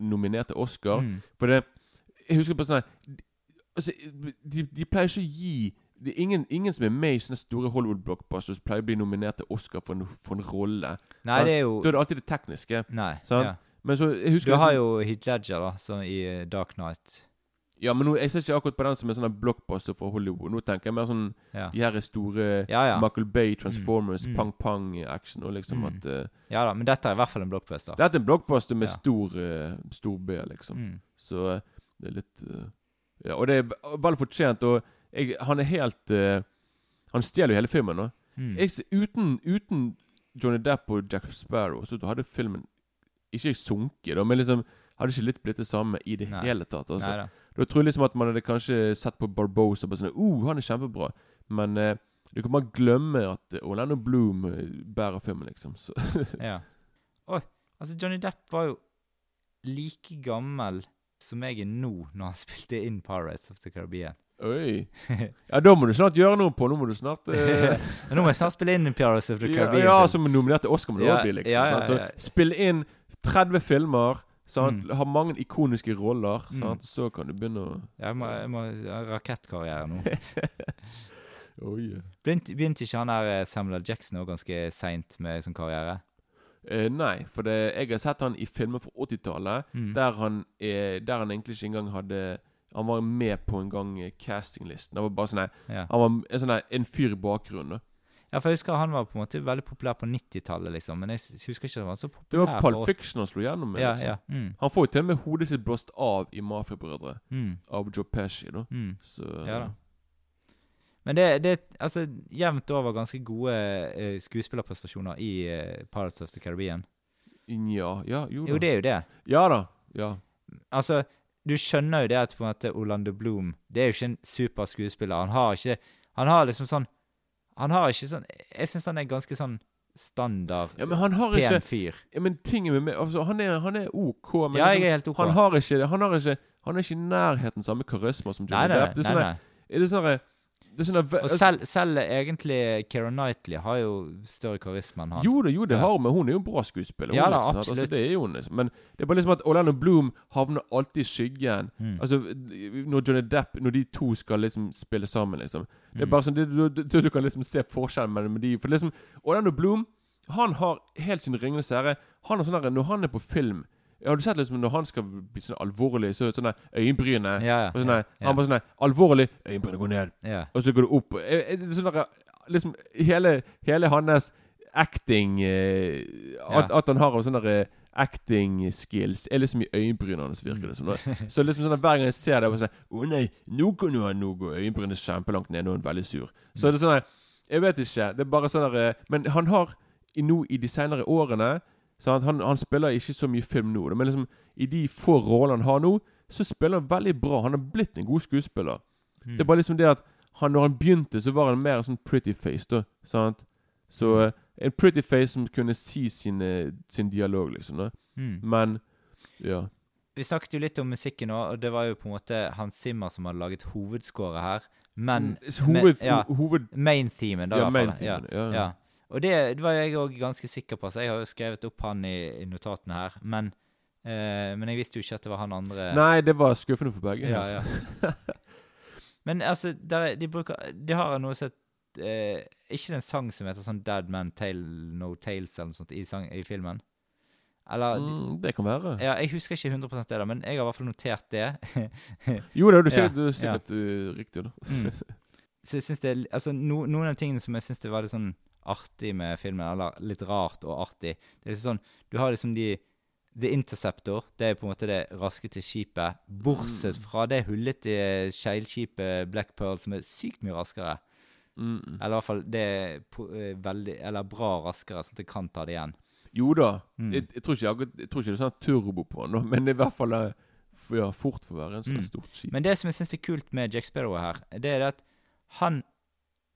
nominert til Oscar. Mm. For det Jeg husker på sånn her altså, de, de pleier ikke å gi det er ingen, ingen som er med i sånne store Hollywood-blockbusters pleier å bli nominert til Oscar for en, for en rolle. Nei, det er jo Da er det alltid det tekniske. Nei. Sant? Ja. Men så jeg husker Du har liksom- jo Heath Ledger, da, som i eh, Dark Knight. Ja, men nå, jeg ser ikke akkurat på den som en sånn blockbuster for Hollywood. Nå tenker jeg mer sånn Ja, de her store ja. ja. Michael Bay, Transformers, Mm. pang-pang-action. Og liksom Mm. at Uh, ja da, men dette er i hvert fall en blockbuster. Dette er en blockbuster med stor, uh, stor B, liksom. Mm. Så det er litt uh, Ja, og det er vel fortjent. Og jeg, han er helt uh, Han stjeler jo hele filmen nå. Mm. Jeg, uten, uten Johnny Depp og Jack Sparrow så hadde filmen ikke sunket, da, men liksom hadde ikke litt blitt det samme i det Nei. hele tatt. Altså. Nei da. Da tror jeg liksom at man hadde kanskje sett på Barbosa og bare sånn uh, han er kjempebra. Men uh, du kan bare glemme at Orlando Bloom eh, bærer filmen, liksom. Så, [LAUGHS] Ja. Oi, altså Johnny Depp var jo like gammel som jeg er nå, når han spilte inn Pirates of the Caribbean. oi. [LAUGHS] Ja, da må du snart gjøre noe på. Nå må du snart uh... [LAUGHS] Nå må jeg snart spille inn Pirates of the Caribbean. ja, ja som nominert til Oscar må det Ja, også bli, liksom. ja, ja? Så. Spill inn 30 filmer. Sant? Mm. Har mange ikoniske roller. Mm. Så kan du begynne å Jeg må, jeg må ha rakettkarriere nå. [LAUGHS] Oi. Begynte, begynte ikke han der eh, Samuel. Jackson òg ganske seint med sånn karriere? Eh, nei, for det, jeg har sett han i filmer fra 80-tallet Mm. der, han er- der han egentlig ikke engang hadde Han var med på en gang eh, castinglisten. Det var bare sånn Ja. Han var en, sånne, en fyr i bakgrunnen. ja, for jeg husker han var på en måte veldig populær på 90-tallet, liksom. Men jeg husker ikke han var så populær. Det var Pulp Fiction han slo gjennom med. Ja, liksom. ja. Mm, Han får jo til og med hodet sitt blåst av i Mafiabrødre mm, av Joe Pesci. da mm. Så Ja da. Men det, det altså jevnt over ganske gode uh, skuespillerprestasjoner i uh, Pirates of the Caribbean. Ja, ja, jo da. Jo, det er jo det. Ja da. Ja. Altså, du skjønner jo det at på en måte Orlando Bloom Det er jo ikke en super skuespiller. Han har ikke Han har liksom sånn Han har ikke sånn Jeg syns han er ganske sånn standard, ja, men han har pen ikke fyr. ja, Men tingen med meg altså, han, er, han er OK, men Ja, liksom, jeg er helt OK. han har ikke Han har ikke Han er ikke i nærheten samme karisma som Johnny Depp. Det er nei, sånn nei. er sånn det er sånn at, Og altså, selv, selv egentlig Keira Knightley har jo større karisma enn han. Jo da, jo det har hun, men hun er jo en bra skuespiller. Ja da, liksom, absolutt. Altså, det er jo hun. Men det er bare liksom at Orlando Bloom havner alltid i skyggen. Mm. Altså, Når Johnny Depp Når de to skal liksom spille sammen, liksom. Det er Mm. bare sånn det, du, du, du kan liksom se forskjellen mellom de. For liksom Orlando Bloom, han har helt sin Ringenes herre Han har sånn der, Når han er på film Har du sett liksom når han skal bli sånn alvorlig, så er sånn der øyenbrynet Ja, ja. og sånn ja, Han bare sånn Alvorlig, Øyenbrynene går ned. Og så går det opp. Eh, eh, det er Sånn der, liksom hele, hele hans acting eh, at, at han har sånne der, eh, acting skills er liksom i øyenbrynene hans, virker det som. da. [LAUGHS] Så liksom sånn Hver gang jeg ser det, er sånn Å nei, nå kan du ha nå går øyenbrynet kjempelangt ned, nå er han veldig sur. Så er det sånn der, Jeg vet ikke. Det er bare sånn der, eh, Men han har nå, i de senere årene han, han spiller ikke så mye film nå, men liksom i de få rollene han har nå, så spiller han veldig bra. Han har blitt en god skuespiller. Mm. Det er bare liksom det at han, når han begynte, så var han mer sånn pretty face, da. Sant? Så eh, en pretty face som kunne si sin, eh, sin dialog, liksom. da Mm. Men ja. Vi snakket jo litt om musikken òg, og det var jo på en måte Hans Zimmer som hadde laget hovedskåret her. Men Mm, hoved, men- ja. ho- hoved main-themen, da, i Ja, hvert fall. main-themen, ja. ja. Og det, det var jeg òg ganske sikker på, så jeg har jo skrevet opp han i, i notatene her. Men, eh, men jeg visste jo ikke at det var han andre. Nei, det var skuffende for begge. Ja, ja. [LAUGHS] Men altså, der, er- de bruker De har noe som eh, Ikke det en sang som heter sånn 'Dead Man Tale No Tales' eller noe sånt i, sang, i filmen? Eller Mm, det kan være. Ja, jeg husker ikke 100 det, da, men jeg har i hvert fall notert det. [LAUGHS] Jo, det du du Ja, sikkert, er uh, riktig. da. Mm. [LAUGHS] Så jeg synes det altså, no, Noen av tingene som jeg syns var litt sånn artig med filmen, eller litt rart og artig Det er liksom sånn Du har liksom de The Interceptor, det er på en måte det raske til skipet. Bortsett fra det hullete seilskipet Black Pearl, som er sykt mye raskere. Mm. Eller i hvert fall det er eh, veldig Eller bra raskere, sånn at det kan ta det igjen. Jo da. Mm. Jeg, jeg, tror ikke, jeg, jeg tror ikke det er sånn turbo på den, men det er i hvert fall eh, ja, fort for å være en sånn Mm. stort skip. Men det som jeg syns er kult med Jack Sparrow her, det er det at han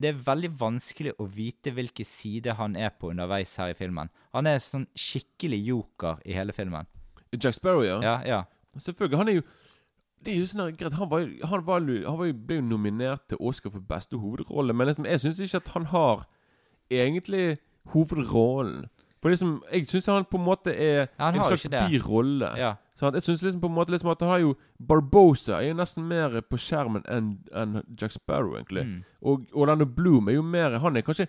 Det er veldig vanskelig å vite hvilken side han er på underveis her i filmen. Han er sånn skikkelig joker i hele filmen. Jack Sparrow, ja. Ja, ja. Selvfølgelig. Han er jo det er jo sånn her, greit, Han, var, han, var, han var ble jo nominert til Oscar for beste hovedrolle, men liksom, jeg syns ikke at han har egentlig hovedrollen. For liksom, Jeg syns han på en måte er Han en slags birolle. ja. Sant? Jeg synes liksom på en måte liksom at han har jo Barbosa er jo nesten mer på skjermen enn en Jack Sparrow, egentlig. Mm. Og Orlando Bloom er jo mer Han er kanskje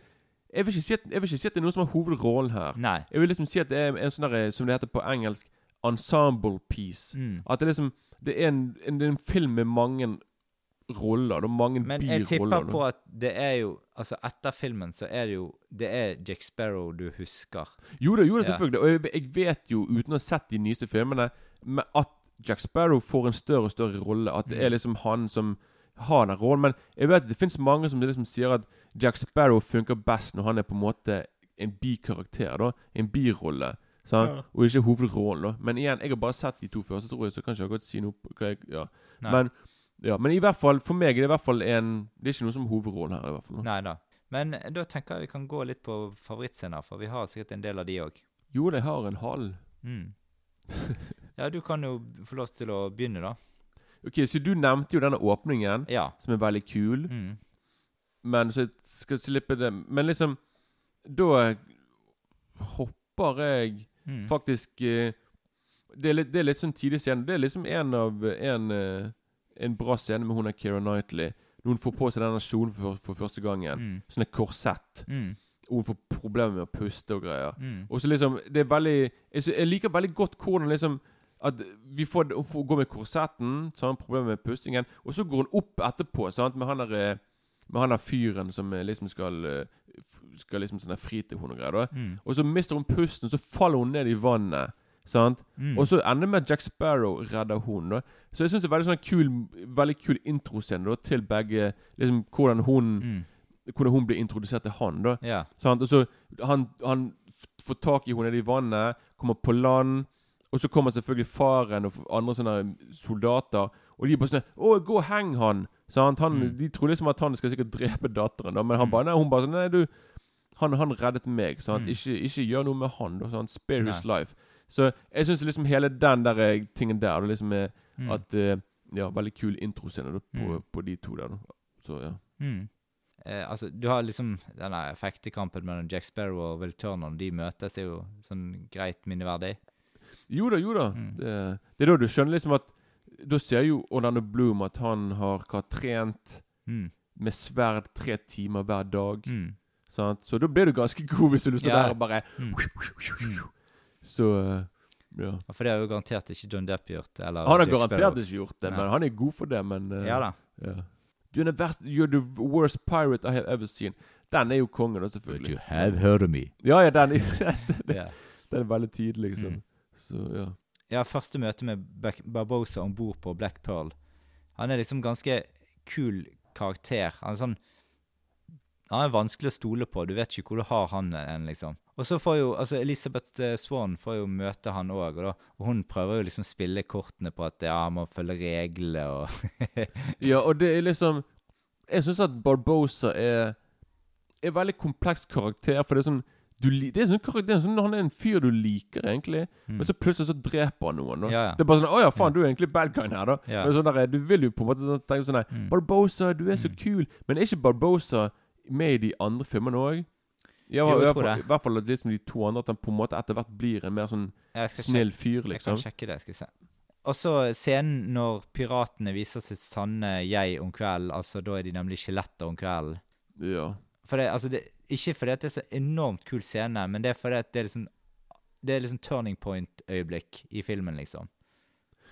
Jeg vil ikke si at, jeg vil ikke si at det er noen som har hovedrollen her. Nei. Jeg vil liksom si at det er en sånn der, som det heter på engelsk, ensemble piece. Mm. At det liksom Det er en, en, det er en film med mange roller. Det er mange Men jeg tipper på at det er jo Altså, etter filmen så er det jo Det er Jack Sparrow du husker. Jo da, jo da, Ja. selvfølgelig. Og jeg, jeg vet jo, uten å ha sett de nyeste filmene, men at Jack Sparrow får en større og større rolle. At det Mm. er liksom han som har den rollen. Men jeg vet det fins mange som liksom sier at Jack Sparrow funker best når han er på en måte en bikarakter. da En birolle. Ja. Og ikke hovedrollen. da Men igjen, jeg har bare sett de to første, tror jeg, så kan ikke godt si noe på jeg, ja. Men, ja, men i hvert fall, for meg er det i hvert fall en Det er ikke noe som hovedrollen her. i hvert fall da. Nei da. Men eh, da tenker jeg vi kan gå litt på favorittscener, for vi har sikkert en del av de òg. Jo, de har en hall. Mm. [LAUGHS] Ja, du kan jo få lov til å begynne, da. Ok, Så du nevnte jo denne åpningen, Ja. som er veldig kul. Mm. Men så jeg skal slippe det Men liksom Da hopper jeg Mm. faktisk eh, det, er litt, det er litt sånn tidlig scene. Det er liksom en av En, eh, en bra scene med hun der Keira Knightley. Når hun får på seg denne kjolen for, for første gangen. Mm. Sånn et korsett. Mm. Og hun får problemer med å puste og greier. Mm. Og så liksom Det er veldig Jeg, sy- jeg liker veldig godt hvordan liksom at vi får, får gå med korsetten, så har han problemer med pustingen. Og så går hun opp etterpå sant? med han der eh, Med han der fyren som eh, liksom skal eh, Skal liksom sånn fri til henne og greier. Mm. Og så mister hun pusten, så faller hun ned i vannet. Sant? Mm. Og så ender det med at Jack Sparrow redder hun da Så jeg syns det er veldig sånn kul Veldig kul introscene til begge. Liksom hvordan hun Mm. Hvordan hun blir introdusert til han. da yeah. Sant? Og så han, han får tak i henne nede i vannet, kommer på land. Og så kommer selvfølgelig faren og andre sånne soldater. Og de er bare sånn 'Å, gå og heng han!' Sant? han Mm. De tror liksom at han skal sikkert drepe datteren, da, men han Mm. bare, nei, hun bare sånn 'Nei, du Han, han reddet meg. Mm. Ikke, ikke gjør noe med han. Da, sant? Spare his life. Så jeg syns liksom hele den der eh, tingen der da, liksom er Mm. at uh, Ja, veldig kul introscene på, Mm. på de to der. Da. Så ja. Mm. Eh, altså, du har liksom denne fektekampen mellom Jack Sparrow og Will Turner. De møtes, er jo sånn greit minneverdig. Jo da, jo da. Mm. Det, det er da du skjønner liksom at Da ser jo Orlando Bloom at han har hva, trent Mm. med sverd tre timer hver dag. Mm. Sant? Så da blir du ganske god hvis du står Ja. der og bare Mm. Mm. Så eh, ja. For det har jo garantert ikke John Depp gjort. Eller Han har garantert ikke gjort det, men han er god for det. Men uh, Ja da. ja. Er den verste You're the worst pirate I have ever seen. Den er jo kongen, da, selvfølgelig. have heard of me. Ja, ja, den den, [LAUGHS] [LAUGHS] Ja. den er veldig tidlig, liksom. Mm. Så ja. Ja, første møte med Barbosa om bord på Black Pearl. Han er liksom ganske kul karakter. Han er sånn Han er vanskelig å stole på. Du vet ikke hvor du har han enn, liksom. Og så får jo altså Elisabeth Swann får jo møte han òg, og, og hun prøver jo liksom spille kortene på at ja, han må følge reglene og [LAUGHS] Ja, og det er liksom Jeg syns at Barbosa er Er en veldig kompleks karakter. For det er sånn du, det er sånn karakter sånn, Han er en fyr du liker, egentlig. Mm. Men så plutselig så dreper han noen. Ja, ja. Det er bare sånn 'Å ja, faen, Ja. du er egentlig bad guy her', da. Men sånn der, Du vil jo på en måte sånn- tenke sånn Mm. 'Barbosa, du er så Mm. kul'. Men er ikke Barbosa med i de andre filmene òg? Ja, Jo, jeg tror det. I hvert fall litt liksom de to andre At han på en måte etter hvert blir en mer sånn Jeg snill fyr, Jeg liksom. kan sjekke det. skal se. Og så scenen når piratene viser sitt sanne jeg om kvelden. Altså, Da er de nemlig skjeletter om kvelden. Ja. For det, altså det, ikke fordi at det er så enormt kul scene, men det er fordi det er liksom Det er liksom turning point-øyeblikk i filmen, liksom.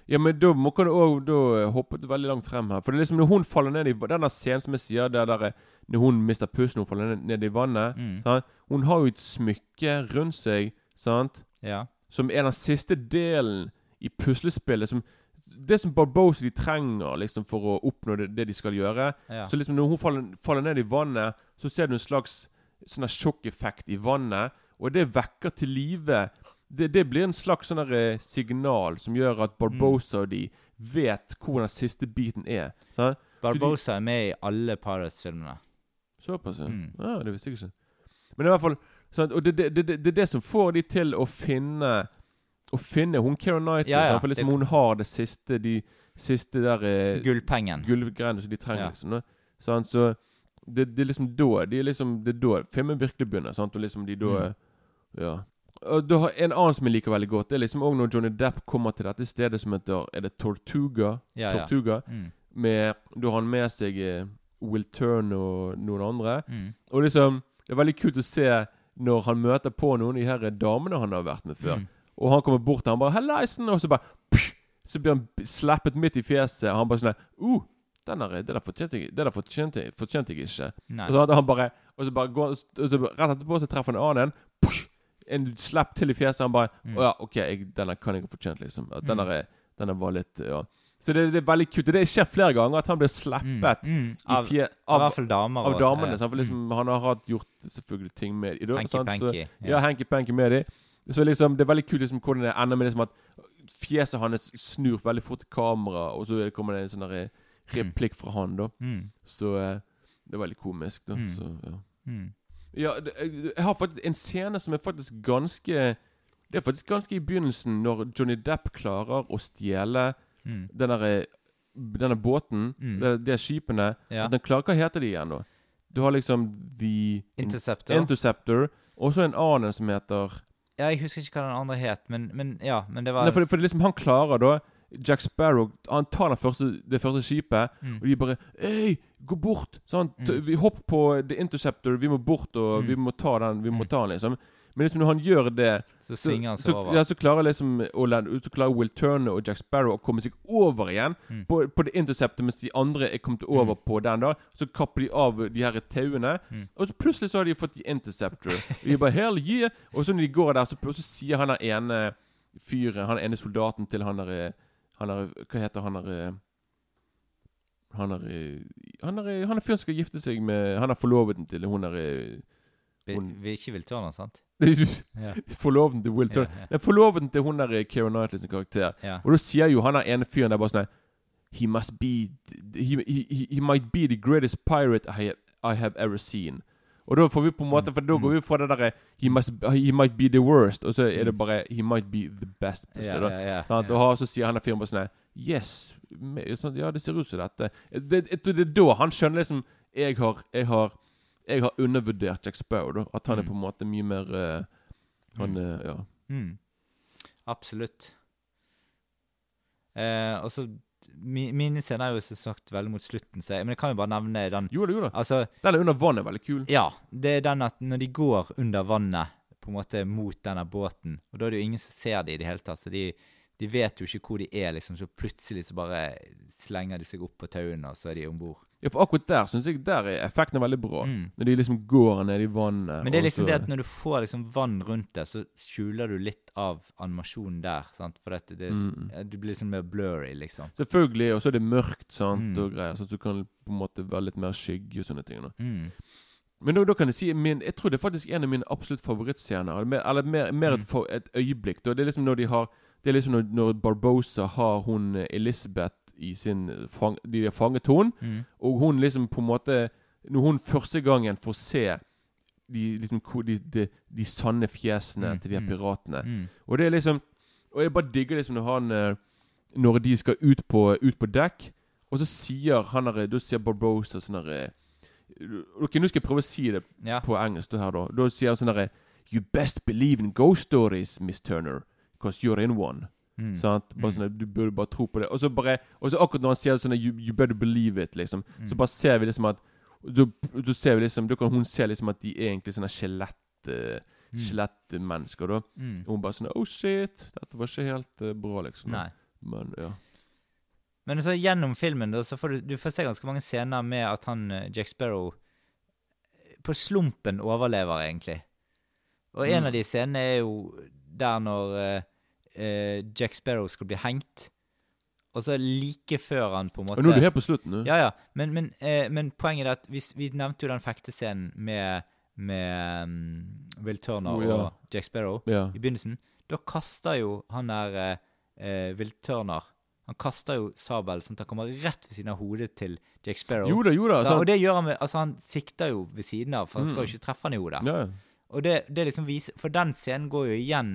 Ja, men da må kan du òg hoppe veldig langt frem her. For det er liksom når hun faller ned i Denne scenen som jeg sier, der, der er- når hun mister pusten, hun faller ned, ned i vannet Mm. sant? Hun har jo et smykke rundt seg, sant? Ja. Som er den siste delen i puslespillet. Som, det som Barbosa de trenger liksom for å oppnå det, det de skal gjøre. ja. Så liksom når hun faller, faller ned i vannet, så ser du en slags sånn sjokkeffekt i vannet. Og det vekker til live det, det blir en slags sånn eh, signal som gjør at Barbosa og de vet hvor den siste biten er. Sant? Barbosa er med i alle Paris-filmene. Såpass, ja. Mm. ja. Det visste jeg ikke. Men i hvert fall sant? Og det, det, det, det er det som får de til å finne Å finne hun Keira Knightley. Ja, ja. For liksom hun har det siste De siste der eh, Gullpengen. gullgreiene som de trenger. Ja. liksom. Sant? Så det, det er liksom da de er liksom, Det er da filmen virkelig begynner. Sant? Og liksom de da Mm. Ja. Og da har En annen som jeg liker veldig godt, Det er liksom også når Johnny Depp kommer til dette stedet som heter Er det Tortuga? Ja, ja. Tortuga Mm. med, Da har han med seg eh, Will Turn og noen andre. Mm. Og liksom Det er veldig kult å se når han møter på noen de her damene han har vært med før. Mm. Og han kommer bort til han bare 'Hallaisen!' Og så bare psh, Så blir han slappet midt i fjeset. Og han bare sånn 'Uh, den der, det der fortjente jeg, det der fortjente, fortjente jeg ikke'. Nei. Og så hadde han bare Og så bare går, og så rett etterpå så treffer han en annen en. Push, en slapp til i fjeset. Han bare Mm. 'Å ja, OK, jeg, denne kan jeg ha fortjent', liksom. At den Mm. er- var litt Ja. Så det, det er veldig kult. Det skjer flere ganger at han blir slappet Mm. Mm. Av, fje, av, av, damer. av damene. ja. For liksom, han har hatt gjort selvfølgelig ting med dem. Hanky Panky. Ja, hanky-panky med dem. Så liksom, det er veldig kult liksom, hvordan det ender med liksom at fjeset hans snur veldig fort til kamera, og så kommer det en sånn der, eh, replikk fra han, da. Mm. Så eh, det var veldig komisk, da. Mm. Så, ja. Mm. Ja, det, jeg, jeg har faktisk en scene som er faktisk ganske Det er faktisk ganske i begynnelsen, når Johnny Depp klarer å stjele Mm. den derre denne båten, Mm. de, de skipene Ja. at Den klarer Hva heter de igjen, da? Du har liksom The Interceptor. Interceptor. Og så en annen som heter ja, jeg husker ikke hva den andre het, men, men ja. Men det var Nei, for, for liksom han klarer da Jack Sparrow Han tar den første, det første skipet, Mm. og de bare Hei, gå bort! Sånn, Mm. Vi hopper på The Interceptor, vi må bort, og Mm. vi må ta den. Vi må Mm. ta den, liksom. Men liksom når han gjør det, Så så, han så, ja, så klarer liksom Så klarer Will Turner og Jack Sparrow å komme seg over igjen Mm. på, på The Interceptor, mens de andre er kommet over på den. da Så kapper de av de her tauene, Mm. og så plutselig så har de fått The Interceptor. Og de bare Hell yeah! Og så når de går der, så, så sier han der ene fyren, han ene soldaten til han der Han er Hva heter han der Han er Han er, han er fyren som skal gifte seg med Han er forloveden til hun er Vi, hun- vi ikke vil tørne, sant? [LAUGHS] Ja. Forloveden til Will Ja, Turner. ja. Nei, Forloveden til hun der Keira Knightley sin karakter. ja. Og da sier jo han der ene fyren der bare sånn He must be he, he, he, he might be the greatest pirate I have, I have ever seen. Og da får vi på en måte For da går vi fra det derre he, he might be the worst, og så er det bare He might be the best. Plutselig, da. ja, ja, Sant? Og så sier han fyren bare sånn Yes. Sånn, ja, det ser ut som dette. Det, det, det er da han skjønner liksom Jeg har Jeg har, jeg har undervurdert Jack Sparrow. At han er Mm. på en måte mye mer uh, Han er Ja. Mm. Absolutt. Eh, og så mi, Mine scener er jo som sagt veldig mot slutten, så jeg, men jeg kan jo bare nevne den Jo jo da. Altså, Den er under vannet veldig kul. ja. Det er den at når de går under vannet på en måte mot denne båten, og da er det jo ingen som ser dem i det hele tatt, så de, de vet jo ikke hvor de er, liksom, så plutselig så bare slenger de seg opp på tauene, og så er de om bord. Ja, for akkurat der syns jeg der er effekten er veldig bra. Mm. Når de liksom går ned i vannet. Men det er liksom det at når du får liksom vann rundt deg, så skjuler du litt av animasjonen der. sant? For at det, Mm. du blir liksom mer blurry, liksom. Selvfølgelig, og så er det mørkt sant, Mm. og greier, så du kan på en måte være litt mer skygge og sånne ting. Mm. Men da, da kan jeg si min, Jeg tror det er faktisk en av mine absolutt favorittscener. Eller eller mer, mer et, Mm. et øyeblikk. Da. Det er liksom når de har Det er liksom når, når Barbosa har hun Elisabeth, Elizabeth i sin fang, De har fanget hun Mm. Og hun liksom på en måte Når hun første gangen får se de, liksom, de, de, de sanne fjesene Mm, til de her mm, piratene Mm. Og det er liksom Og jeg bare digger liksom når han eh, Når de skal ut på, ut på dekk Og så sier han der, Da sier Barbosa sånn der eh, Ok, nå skal jeg prøve å si det Ja. på engelsk. her da Da sier han sånn herre You best believe in ghost stories, Miss Turner. Because you're in one. Mm. Bare sånn, Du burde bare tro på det. Og så bare Og så akkurat når han sier sånn you, you better believe it, liksom, Mm. så bare ser vi liksom at så, så ser vi liksom Da kan hun se liksom at de er egentlig sånne skjelett eh, Skjelettmennesker, da. Mm. Og hun bare sånn Oh shit, dette var ikke helt uh, bra, liksom. Nei. Men ja. Men så gjennom filmen da, så får du, du får se ganske mange scener med at han eh, Jack Sparrow eh, på slumpen overlever, egentlig. Og en Mm. av de scenene er jo der når eh, eh, Jack Sparrow skal bli hengt. Og så like før han på en måte Og nå er du helt på slutten, du. Ja, ja. Men, men, eh, men poenget er at vi, vi nevnte jo den fektescenen med, med um, Will Turner Oh, ja. og Jack Sparrow Ja. i begynnelsen. Da kaster jo han der eh, eh, Will Turner Han kaster jo sabel sånn at han kommer rett ved siden av hodet til Jack Sparrow. Jo da, jo da. Så, og det gjør han med Altså, han sikter jo ved siden av, for han skal Mm. jo ikke treffe han i hodet. ja. Og det, det liksom viser For den scenen går jo igjen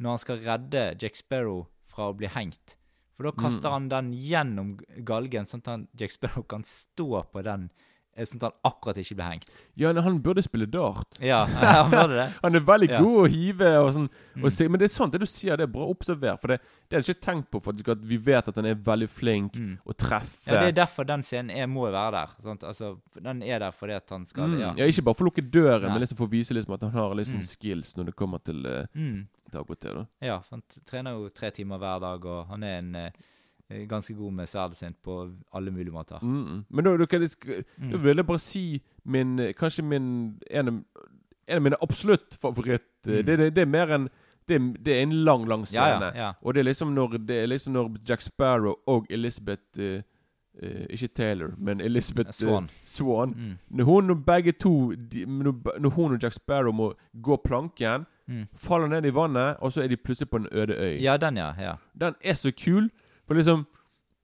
når han skal redde Jack Sparrow fra å bli hengt. For da kaster Mm. han den gjennom galgen, sånn at han, Jack Sparrow kan stå på den, eh, sånn at han akkurat ikke blir hengt. ja, han burde spille dart. Ja, [LAUGHS] han burde det. [LAUGHS] Han er veldig Ja. god å hive og sånn. Mm. Og se, men det er sant, det du sier, det er bra observert. For det, det har jeg ikke tenkt på, faktisk, at vi vet at han er veldig flink Mm. å treffe. Ja, Det er derfor den scenen er, må være der. Sant? Altså, den er der fordi at han skal Mm. ja. Ja, ikke bare for å lukke døren, Nei. men liksom for å vise liksom at han har liksom Mm. skills når det kommer til, uh, Mm. til akkurat det. da ja, han trener jo tre timer hver dag, og han er en eh, ganske god med sverdet sitt på alle mulige måter. mm. Men da, da, kan jeg, Mm. da vil jeg bare si min eh, Kanskje min En av, en av mine absolutt favoritt eh, Mm. det, det, det er mer en det, det er en lang, lang scene. Ja, ja, ja. Og det er liksom når Det er liksom når Jack Sparrow og Elizabeth uh, uh, Ikke Taylor, men Elizabeth Swan. Swan. Swan Mm. Når hun og begge to de, når hun og Jack Sparrow må gå planken, Mm. faller ned i vannet, og så er de plutselig på en øde øy. Ja, den, ja. ja. Den er så kul. For liksom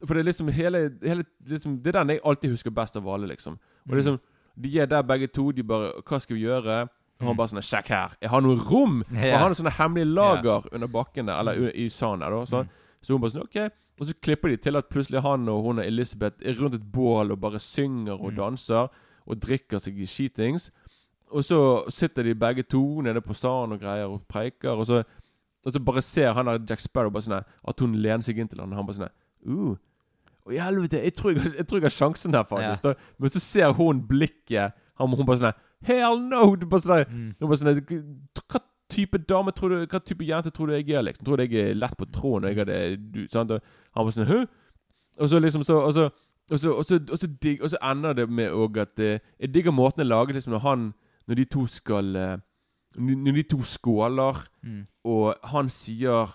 For det er liksom hele, hele liksom, Det er den jeg alltid husker best av alle, liksom. Og Mm. liksom De er der begge to. De bare 'Hva skal vi gjøre?' Og han Mm. bare sånn 'Sjekk her. Jeg har noe rom!' Og han har sånne hemmelige lager under bakken der, eller i sanden da. Sånn. Mm. Så hun bare sånn 'OK'. Og så klipper de til at plutselig han og hun og Elisabeth er rundt et bål og bare synger og Mm. danser og drikker seg i skitings. Og så sitter de begge to nede på sanden og greier og preiker, og så, og så bare ser han der Jack Sparrow bare sånn at hun lener seg inn til han, og han bare sånn uh, Å, i helvete, jeg tror jeg, jeg tror jeg har sjansen her, faktisk. Da. Men så ser hun blikket han, Hun bare sånn Hell no! Du bare sånn Mm. hun bare sånn Hva type dame tror du Hva type jente tror du jeg er, liksom? Tror du jeg er lett på tråden? Jeg hadde, du, sant? Og han var sånn Hø? Og så liksom så Og så, og så, og så, og så, dig, og så ender det med òg at eh, Jeg digger måten jeg lager liksom, når han Når de to skal eh, Når de to skåler, Mm. og han sier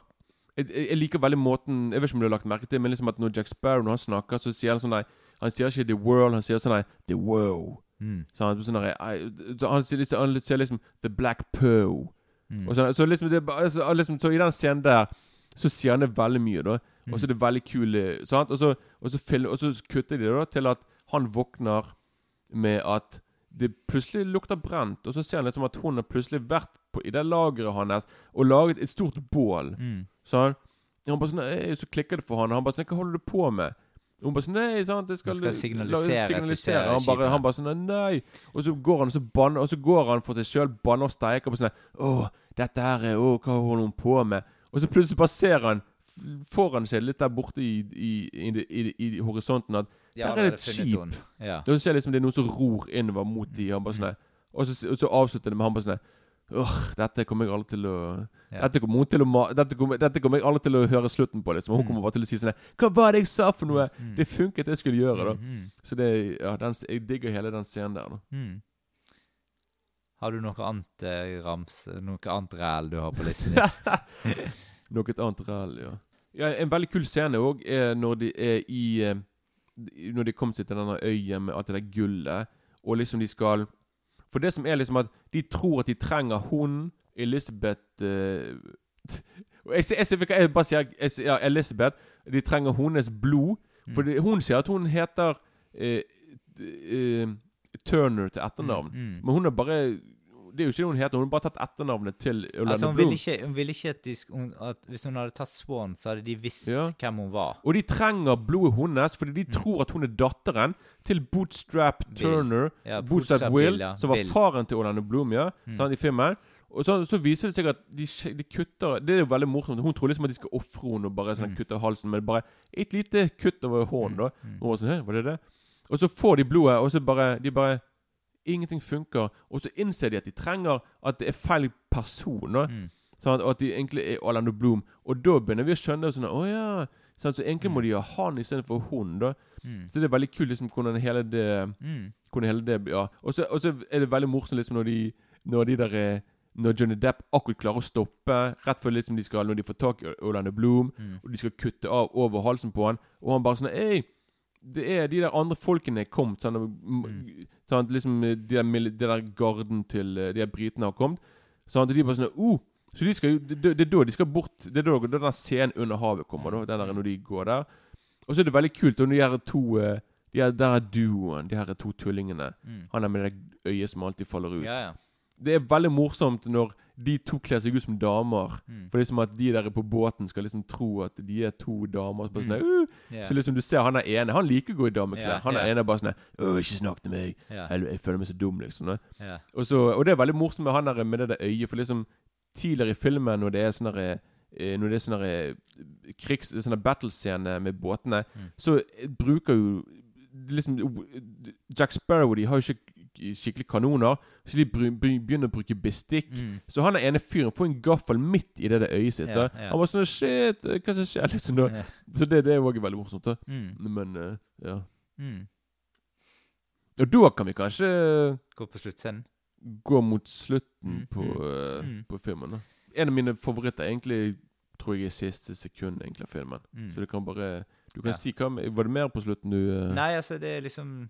jeg, jeg liker veldig måten Jeg vet ikke om du har lagt merke til Men liksom at når Jack Sparrow Når han snakker, så sier han sånn nei, Han sier ikke 'the world', han sier sånn nei 'the wow'. Mm. Så han, sånn han, sier liksom, han sier liksom 'the black pearl'. Mm. Og så, så liksom, det, er så, liksom Så i den scenen der Så sier han det veldig mye, da. Og så er det veldig kule sant? Og så, og, så og så kutter de det da til at han våkner med at det plutselig lukter brent. Og så ser han liksom at hun har plutselig vært på, i det lageret hans og laget et stort bål. Mm. Sånn. Og han bare sånn, så klikker det for han og Han bare sånn 'Hva holder du på med?' Og hun bare sånn 'Nei, sant, jeg skal, skal signalisere signalisere. er Han bare, han bare sånn 'Nei'. Og så går han så banner Og så går han for seg sjøl, banner og steiker på sånn 'Å, dette her er Å, hva holder hun på med?' Og så plutselig bare ser han foran seg, litt der borte i, i, i, i, i, i horisonten, at Ja, der er det et det skip. Ja. Du ser liksom det er noen som ror innover mot de Han bare sånn Og så, så avslutter det med han bare sånn Åh, dette kommer jeg alle til å Ja. dette, kommer hun til å dette, kommer, dette kommer jeg alle til å høre slutten på. Liksom. Hun Mm. kommer bare til å si sånn Hva var det jeg sa for noe? Mm. Det funket, det jeg skulle gjøre. da Mm. Så det ja, den, jeg digger hele den scenen der. da Mm. Har du noe annet eh, rams, noe annet ræl du har på listen? [LAUGHS] Noe annet ræl, ja. ja. En veldig kul scene òg er når de er i eh, Når de kommer seg til denne øya med alt det der gullet, og liksom de skal For det som er liksom at de tror at de trenger hun Elizabeth uh, [LAUGHS] og jeg, jeg, jeg, jeg bare sier ja, Elizabeth. De trenger hennes blod. For det, hun sier at hun heter uh, uh, Turner til etternavn. Mm. Men hun er bare Det er jo ikke det hun heter. Hun har bare tatt etternavnet til Orlando Altså, hun Bloom. ville ikke, hun ville ikke at, de, hun, at Hvis hun hadde tatt Swan, så hadde de visst Ja. hvem hun var. Og de trenger blodet hennes fordi Mm. de tror at hun er datteren til Bootstrap Turner. Ja, Bootstrap Bootstrap Will, Bill, ja. som var Will. Mm. faren til Orlando Bloom ja, sant, i filmen. Og så, så viser det seg at de, de kutter Det er jo veldig morsomt. Hun tror liksom at de skal ofre henne og bare Mm. sånn, kutte halsen, men bare et lite kutt over hånden. da Og sånn, var det det? Og så får de blodet, og så bare De bare Ingenting funker. Og så innser de at de trenger at det er feil person. Mm. Sånn, og at de egentlig er Orlando Bloom. Og da begynner vi å skjønne sånn oh, ja. Sånn, så egentlig må de ha han istedenfor hun. da Mm. Så det er veldig kult liksom hvordan hele det Mm. Hvordan hele det Ja. Og så, og så er det veldig morsomt liksom når de Når de der eh, Når Johnny Depp akkurat klarer å stoppe rett før liksom de skal Når de får tak i Orlando Bloom, Mm. og de skal kutte av over halsen på han, og han bare sånn Ei, det er de der andre folkene er kommet. Sånn, mm. sånn liksom de der, de der garden til eh, de der britene har kommet. Sånn at de bare sånn uh, Så de skal det, det, er da de skal bort Det er da den scenen under havet kommer, da. Den der når de går der. Og så er det veldig kult. Og når de her to eh, de her, Der er duoen, de her to tullingene. Mm. Han er med det øyet som alltid faller ut. Ja, ja. Det er veldig morsomt når de to kler seg ut som damer. Mm. For det er som at de der på båten skal liksom tro at de er to damer. Så, sånn, Mm. uh, yeah. så liksom du ser han er ene Han liker å gå i dameklær. Yeah, han er yeah. ene bare sånn Åh, ikke snakk til meg. Jeg, jeg føler meg så dum, liksom. Og, så, og det er veldig morsomt med han der med det der øyet. For liksom tidligere i filmen, når det er sånne derre eh, når det er sånne eh, krigs... Sånne battlescener med båtene, Mm. så bruker jo liksom Jack Sparrow de har jo ikke skikkelig kanoner, så de begynner å bruke bestikk. Mm. Så han er ene fyren får en gaffel midt i det der øyet sitt. Ja, ja. Han var sånn Shit, eh, hva som skjer? Liksom, da. Så det, det er også veldig morsomt. da Mm. Men uh, ja. Mm. Og da kan vi kanskje Gå på sluttscenen. gå mot slutten Mm, på, mm. på filmen. da En av mine favoritter egentlig tror jeg er siste sekund egentlig av filmen. Så du kan bare Du kan Ja. si hva Var det mer på slutten du uh... Nei, altså, det er liksom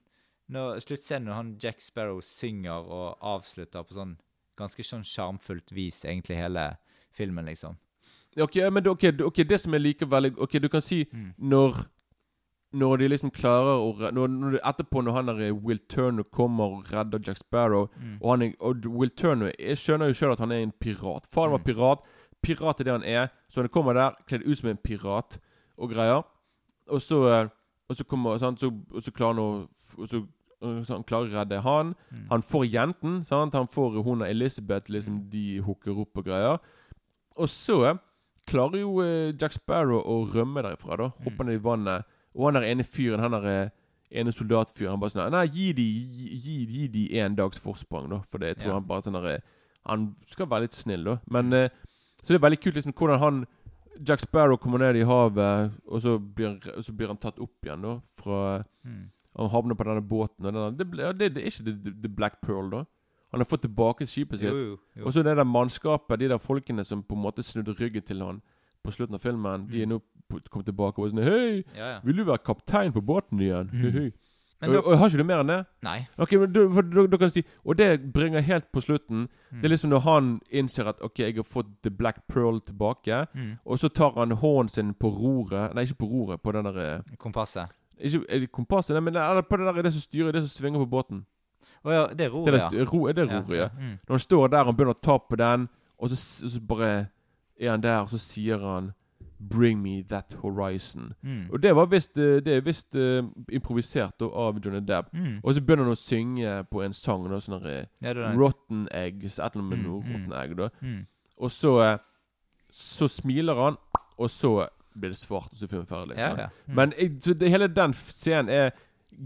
når Sluttscenen når han Jack Sparrow synger og avslutter på sånn ganske sånn sjarmfullt vis, egentlig hele filmen, liksom. Ok, men det, okay, det- det som jeg liker veldig Ok, du kan si Mm. når Når de liksom klarer å når, når Etterpå, når han der eh, Will Turner kommer og redder Jack Sparrow Mm. Og, han og Will Turner Jeg skjønner jo sjøl at han er en pirat. Faren var Mm. pirat. Pirat er det han er. Så han kommer der kledd ut som en pirat og greier. Og så eh, Og så kommer sant, så, Og så klarer han å og så han klarer å redde han. Mm. Han får jenten. Sant? Han får hun og Elizabeth. Liksom Mm. De hooker opp og greier. Og så klarer jo eh, Jack Sparrow å rømme derifra. da Mm. Hopper ned i vannet. Og han der ene fyren, han der eh, ene soldatfyren, han bare sånn Nei, gi de gi, gi, de en dags forsprang, da. For det jeg tror Ja. han bare sånn der, eh, Han skal være litt snill, da. Men eh, Så det er veldig kult liksom hvordan han Jack Sparrow kommer ned i havet, og så blir, så blir han tatt opp igjen, da. Fra Mm. Han havner på denne båten. Og denne, det, ble- ja, det, det er ikke The, the Black Pearl, da. Han har fått tilbake skipet sitt. Jo, jo. jo. Og så det der mannskapet, de der folkene som på en måte snudde ryggen til han på slutten av filmen, de er Mm. nå kommet tilbake og sånn Hei, ja, ja. vil du være kaptein på båten igjen? Mm. Hei. Men og, og har ikke du mer enn det? nei. Ok, men da kan du si Og det bringer helt på slutten. Mm. Det er liksom når han innser at Ok, jeg har fått The Black Pearl tilbake. Mm. Og så tar han hånden sin på roret Nei, ikke på roret, på den der eh, Kompasset. Ikke er det kompasset, nei, men det er på det der er det som styrer, det som svinger på båten. Å ja, det er roret, er, ja. det, ro, er det roret, ja. Mm. Når han står der og begynner å ta på den, og så, og så bare er han der, og så sier han 'Bring me that horizon'. Mm. Og det var visst eh, Det er visst uh, improvisert da, av Johnny Depp. Mm. Og så begynner han å synge på en sang. Noe sånn eh, Ja, er 'Rotten Eggs'. Et eller annet med Mm, noe mm. rotten egg. da Mm. Og så Så smiler han, og så blir det svart, og så er filmen ferdig. Liksom. ja. Mm. Men jeg, så det, hele den scenen er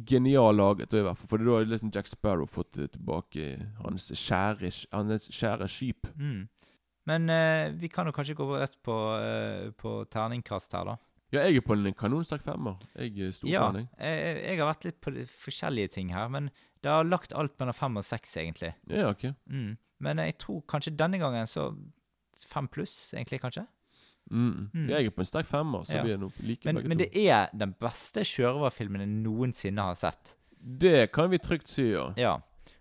genial laget, i hvert fall. For da har liksom Jack Sparrow fått eh, tilbake hans kjære, hans kjære skip. Mm. Men uh, vi kan jo kanskje gå rett på, uh, på terningkast her, da. Ja, jeg er på en kanonsterk femmer. Jeg er stor Ja, jeg, jeg har vært litt på forskjellige ting her, men det har lagt alt mellom fem og seks, egentlig. Ja, ok. Mm. Men jeg tror kanskje denne gangen så fem pluss, egentlig, kanskje. Mm. Mm. Jeg er på en sterk femmer, så Ja. vi er noe like Men, begge men to. det er den beste sjørøverfilmen jeg noensinne har sett. Det kan vi trygt si, ja. Ja.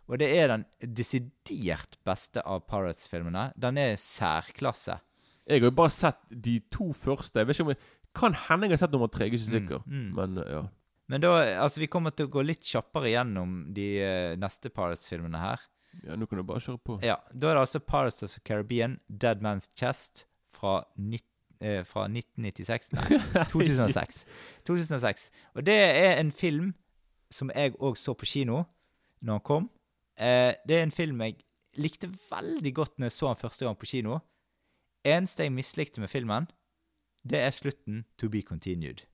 Og det er den desidert beste av Pirates-filmene. Den er særklasse. Jeg har jo bare sett de to første. Jeg vet ikke om jeg, Kan hende jeg har sett nummer tre, jeg er ikke sikker. Mm, mm. Men ja. Men da, altså vi kommer til å gå litt kjappere gjennom de eh, neste Pirates-filmene her. Ja, nå kan du bare kjøre på. Ja, Da er det altså Pirates of the Caribbean, Dead Man's Chest fra, nitt- eh, fra 1996 Nei, [LAUGHS] 2006. 2006. Og det er en film som jeg òg så på kino når han kom. Eh, det er en film jeg likte veldig godt når jeg så den første gang på kino. Eneste jeg mislikte med filmen, det er slutten 'To be continued'.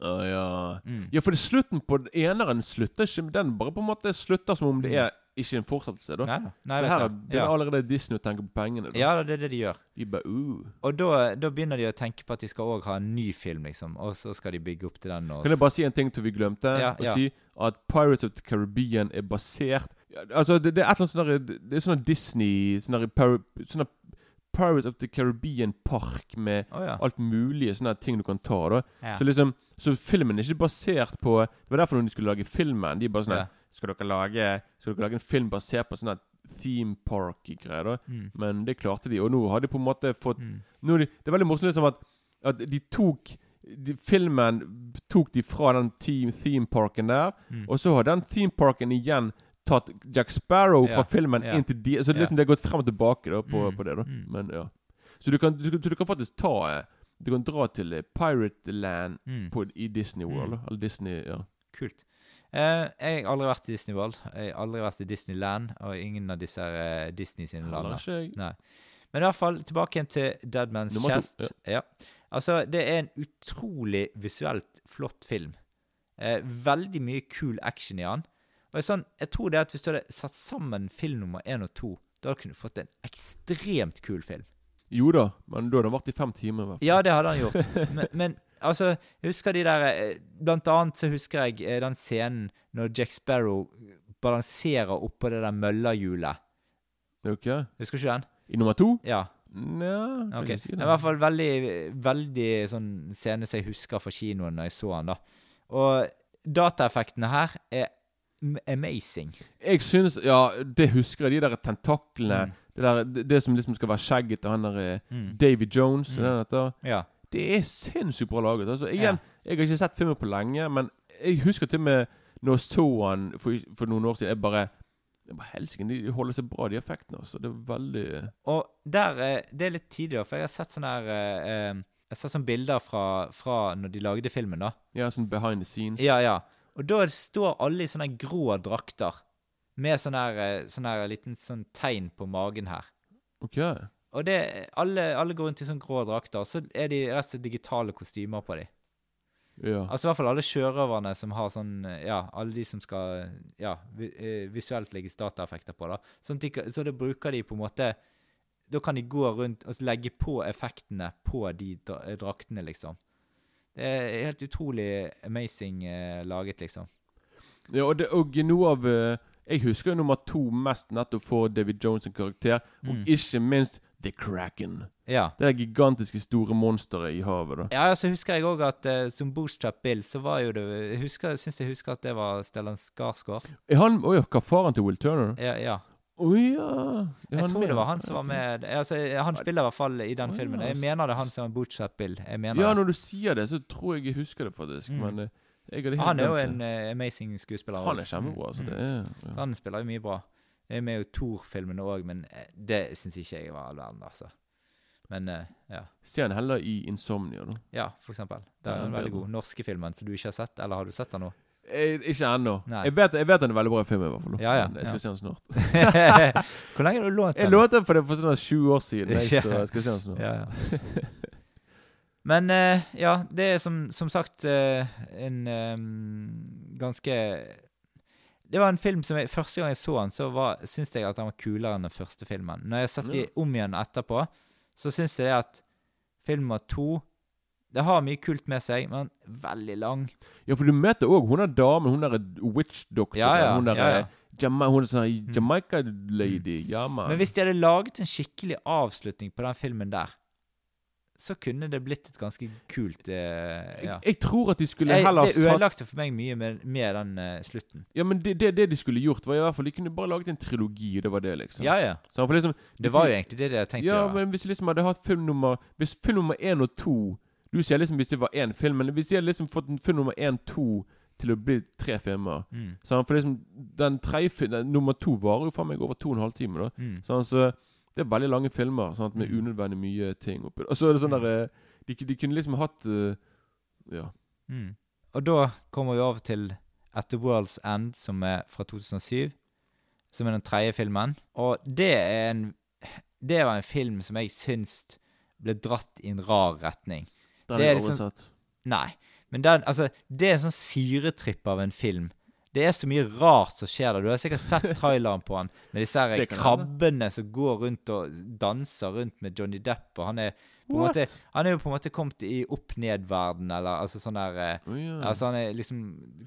Uh, ja. Mm. ja, for det slutten på eneren slutter ikke Den bare på en måte slutter som om det er ikke en fortsettelse. da Nei. Nei, For her begynner ja. allerede Disney å tenke på pengene. Da. ja, det er det de gjør. De bare uh. Og da, da begynner de å tenke på at de skal òg ha en ny film, liksom. Og så skal de bygge opp til den. Også. Kan jeg bare si en ting til vi glemte? Ja, å ja. si At Pirates of the Caribbean er basert Altså, det, det er et eller annet sånn Det er sånn Disney Sånn sånn Pirates of the Caribbean-park med oh, ja. alt mulig sånne ting du kan ta. da ja. Så liksom Så filmen er ikke basert på Det var derfor når de skulle lage filmen De bare sånn Ja. Skal dere lage Skal dere lage en film basert på sånne theme park-greier? Mm. Men det klarte de, og nå har de på en måte fått Mm. de, Det er veldig morsomt liksom at, at de tok de, Filmen tok de fra den team, theme parken der, Mm. og så har den theme parken igjen tatt Jack Sparrow fra Ja, filmen yeah. inn til de Så det, liksom, det har gått frem og tilbake da på, Mm, på det. da mm. Men ja Så du kan, du, så du kan faktisk ta eh, Du kan dra til eh, Pirate Land Mm. på, i Disney World. Eller Disney Ja. Kult. Eh, jeg har aldri vært i Disney World. Jeg har aldri vært i Disneyland, og ingen av disse eh, Disney sine land. Heller da. ikke jeg. Nei. Men i hvert fall tilbake igjen til Dead Man's Chest. ja. Altså, det er en utrolig visuelt flott film. Eh, veldig mye kul action i den. Og sånn, jeg tror det at hvis du hadde satt sammen film nummer én og to, da hadde du fått en ekstremt kul film. Jo da, men da hadde den vært i fem timer. i hvert fall. Ja, det hadde han gjort. [LAUGHS] Men, men altså, jeg husker de der eh, Blant annet så husker jeg eh, den scenen når Jack Sparrow balanserer oppå det der møllahjulet. Ok Husker du ikke den? I nummer to? Ja. Nja okay. ok. si Det er i hvert fall veldig, veldig sånn scene som jeg husker fra kinoen når jeg så den. da. Og dataeffektene her er amazing. Jeg syns Ja, det husker jeg. De der tentaklene. Mm. Det, der, det, det som liksom skal være skjegget til han der eh, Mm. Davy Jones. Mm. og den heter. Ja. Det er sinnssykt bra laget. Altså, igjen, Ja. jeg har ikke sett filmen på lenge, men jeg husker til og med når jeg så han for, for noen år siden Jeg bare jeg bare, Helsike, de holder seg bra, de effektene. Altså. Det er veldig Og der, eh, det er litt tidligere, for jeg har sett sånne her eh, eh, Jeg har sett sånne bilder fra, fra når de lagde filmen. da. Ja, sånn behind the scenes. Ja, ja. Og da står alle i sånne grå drakter. Med sånn her liten sånn tegn på magen her. Ok. Og det, alle, alle går rundt i sånn grå drakter. Så er de resten digitale kostymer på dem. Ja. Altså i hvert fall alle sjørøverne som har sånn Ja, alle de som skal Ja, eh, visuelt legges dataeffekter på, da. Sånn de, så da bruker de på en måte Da kan de gå rundt og legge på effektene på de eh, draktene, liksom. Det er helt utrolig amazing eh, laget, liksom. ja og, det, og noe av eh, Jeg husker nummer to mest nettopp for David Jones' karakter, og Mm. ikke minst The Kraken. Ja. Det der gigantiske, store monsteret i havet. da Ja, så husker jeg òg at uh, som Bootstrap Bill, så var jo det Jeg husker, syns jeg husker at det var Stellan Skarsgård. Er han Å ja, hva faren til Will Turner? Ja, ja. Å ja. Jeg tror med? det var han som var med Altså, Han spiller i hvert fall i den Å, filmen. Jeg altså. mener det er han som er Bootstrap Bill. Jeg mener Ja, når du sier det, så tror jeg jeg husker det faktisk. Mm. Men eh, jeg hadde helt Han er jo en det. eh, amazing skuespiller. Han er kjempebra. Altså, Mm, det mm. er ja. Han spiller jo mye bra. Jeg er med i Thor-filmene òg, men eh, det syns ikke jeg var all verden, altså. Men eh, ja. Se han heller i Insomnia, da. ja, for eksempel. Det er den veldig god norske filmen som du ikke har sett. Eller har du sett den nå? Jeg, ikke ennå. Jeg vet, jeg vet den er veldig bra film, i hvert fall. Ja, ja, jeg skal ja. se den snart. [LAUGHS] Hvor lenge har du lånt den? Jeg lånte den for det for sånn 20 år siden, jeg, [LAUGHS] så jeg skal se den snart. Ja, ja. Men eh, ja, det er som, som sagt en um, ganske Det var en film som jeg, Første gang jeg så den, så var, syns jeg at den var kulere enn den første filmen. Når jeg har sett de om igjen etterpå, så syns jeg at film nummer to Det har mye kult med seg, men veldig lang. Ja, for du møter òg hun der damen, hun der witch-doktor, Ja, ja, hun der ja, ja. Jama, hun er sånn Jamaica-lady. Ja. Men hvis de hadde laget en skikkelig avslutning på den filmen der, så kunne det blitt et ganske kult eh, ja. jeg, jeg tror at de skulle Jeg, heller det satt ødelagte for meg mye med, med den uh, slutten. Ja, men det, det, det de skulle gjort, var i hvert fall De kunne bare laget en trilogi, og det var det, liksom. Ja, ja. Så for liksom Det var jo egentlig det de hadde tenkt Ja, gjøre. men hvis du liksom hadde hatt film nummer Hvis film nummer én og to Du sier liksom hvis det var én film, men hvis de hadde liksom fått film nummer én, to, til å bli tre filmer. Mm. Sånn, for liksom, den tredje Nummer to varer jo faen meg over to og en halv time. da Mm. Så Det er veldig lange filmer sant, med Mm. unødvendig mye ting oppi Og så er det sånn Mm. der eh, de, de kunne liksom hatt uh, Ja. Mm. Og da kommer vi over til At the World's End, som er fra 2007. Som er den tredje filmen. Og det er en Det var en film som jeg syns ble dratt i en rar retning. Den Det er liksom- Nei. Men den, altså, det er en sånn syretripp av en film. Det er så mye rart som skjer der. Du har sikkert sett [LAUGHS] traileren på han med disse her krabbene som går rundt og danser rundt med Johnny Depp. Og han er måte Han er jo på en måte kommet i opp-ned-verden, eller altså sånn der oh, ja. Altså Han er liksom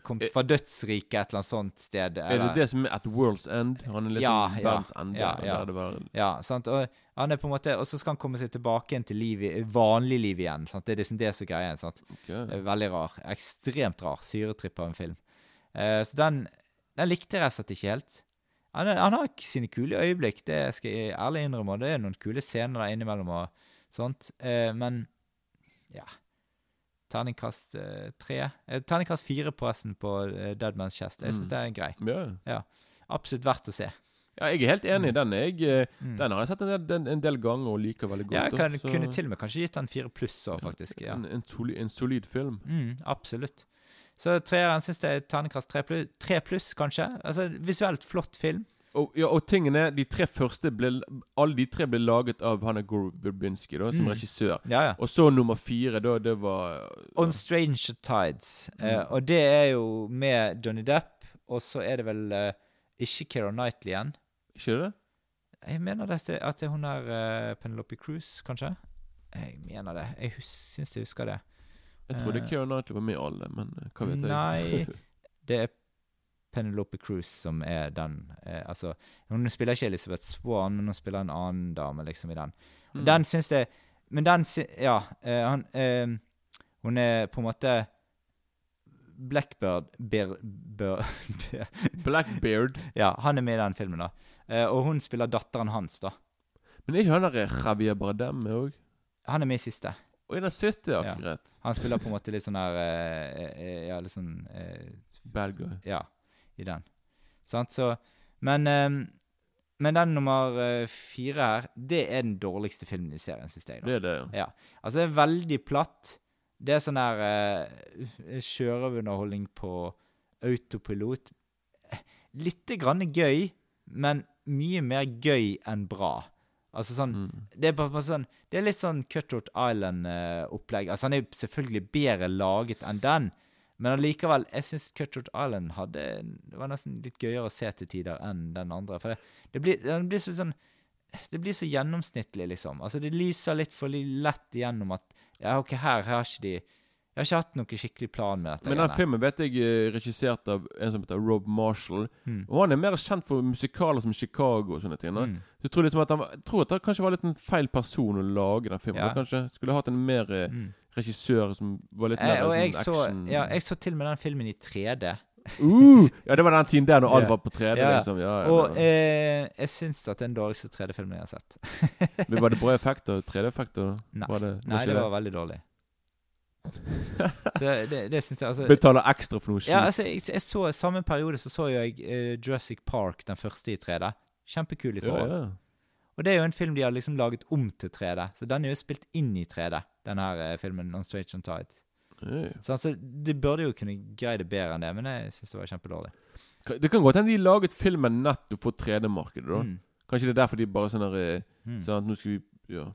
kommet Eh, fra dødsriket et eller annet sånt sted. er det det som er at world's end? Han er liksom Ja, verdens ende? ja, ja. Var, Ja, sant? Og han er på en måte Og så skal han komme seg tilbake igjen til liv, vanlig liv igjen. Sant? Det er liksom det som er greia. Sant? ok. Det er Veldig rar. Ekstremt rar. Syretripp av en film. Eh, så den, den likte jeg rett og slett ikke helt. Han, han har sine kule øyeblikk, det skal jeg ærlig innrømme. Det er noen kule scener der innimellom og sånt. Eh, men ja Terningkast eh, tre. Terningkast fire på resten på Dead Man's Chest. Jeg syns Mm. det er grei. Ja. Absolutt verdt å se. ja, jeg er helt enig i den. Jeg, Mm. Den har jeg sett en del, en del ganger og liker veldig godt. Ja, jeg kan, så- kunne til og med kanskje gitt den fire pluss òg, faktisk. Ja. En, en, solid, en solid film. Mm, absolutt. Så treeren syns jeg er terningkast tre pluss, tre pluss, kanskje. Altså, Visuelt flott film. Og, ja, og tingene, de tre første ble, Alle de tre ble laget av Hanna Gorbinski, da, som Mm. regissør. Ja, ja. Og så nummer fire, da, det var On Stranger Tides. Eh, Mm. og det er jo med Johnny Depp, og så er det vel eh, ikke Keira Knightley igjen. Ikke det? Jeg mener dette, at det hun er uh, Penelope Cruz, kanskje? Jeg mener det. Jeg syns jeg husker det. Jeg trodde Eh. Keira Knightley var med i alle, men eh, hva vet jeg? Nei. [LAUGHS] Det er Penelope Cruz som er den eh, Altså, hun spiller ikke Elizabeth Swan, men hun spiller en annen dame liksom i den. Mm. Den syns jeg Men den Ja. eh, han, eh, hun er på en måte Blackbird Bear, Bear, [LAUGHS] Blackbeard. Ja, han er med i den filmen, da. Eh, og hun spiller datteren hans, da. Men er ikke han der Javier Bardem òg? Han er med i siste. Og i den City, akkurat. Ja. Han spiller på en måte litt sånn her eh, eh, Ja, litt sånn eh, Bad guy. Ja, i den. Sant, så Men ehm, Men den nummer eh, fire her, det er den dårligste filmen i serien, syns jeg. da. Det er det, ja. Ja. Altså, det er veldig platt. Det er sånn her uh, sjørøverunderholdning på autopilot. Litt grann gøy, men mye mer gøy enn bra. Altså sånn Mm. Det er bare, sånn Det er litt sånn Cutthroat Island-opplegg. altså, han er jo selvfølgelig bedre laget enn den, men allikevel Jeg syns Cutthroat Island hadde Det var nesten litt gøyere å se til tider enn den andre. For det, det, blir, det blir så sånn det blir så gjennomsnittlig, liksom. Altså, Det lyser litt for lett igjennom at Ja, OK, her har ikke de Jeg har ikke hatt noen skikkelig plan med dette. Men den filmen vet jeg er regissert av en som heter Rob Marshall. Mm. Og han er mer kjent for musikaler som Chicago og sånne ting. Mm. Så jeg tror, liksom at han, tror at det kanskje var litt en feil person å lage den filmen. Ja. Han Kanskje skulle hatt en mer eh, Mm. regissør som var litt Eh, mer og jeg action. så, ja, jeg så til og med den filmen i 3D. uh, ja, det var den tiden der når [LAUGHS] alt var på 3D. Ja. liksom. Ja, ja, Og eh, jeg syns det er den dårligste 3D-filmen jeg har sett. var, men var det [LAUGHS] bra effekter? 3D-effekter? Nei. Var det, Nei, ikke det var veldig dårlig. [LAUGHS] Så det, det synes jeg altså Betaler ekstra for noe Ja, altså, jeg, jeg så Samme periode så så jeg uh, Jurassic Park, den første i 3D. Kjempekul i forhold. ja. Og det er jo en film de har liksom laget om til 3D. Så den er jo spilt inn i 3D, den her uh, filmen On Strange and Tides. Ja. Så altså, de burde jo kunne greie det bedre enn det, men jeg syns det var kjempedårlig. Det kan godt hende de laget filmen nettopp for 3D-markedet. da Mm. Kanskje det er derfor de bare sånn der eh, Mm. Sånn at nå skal vi Ja.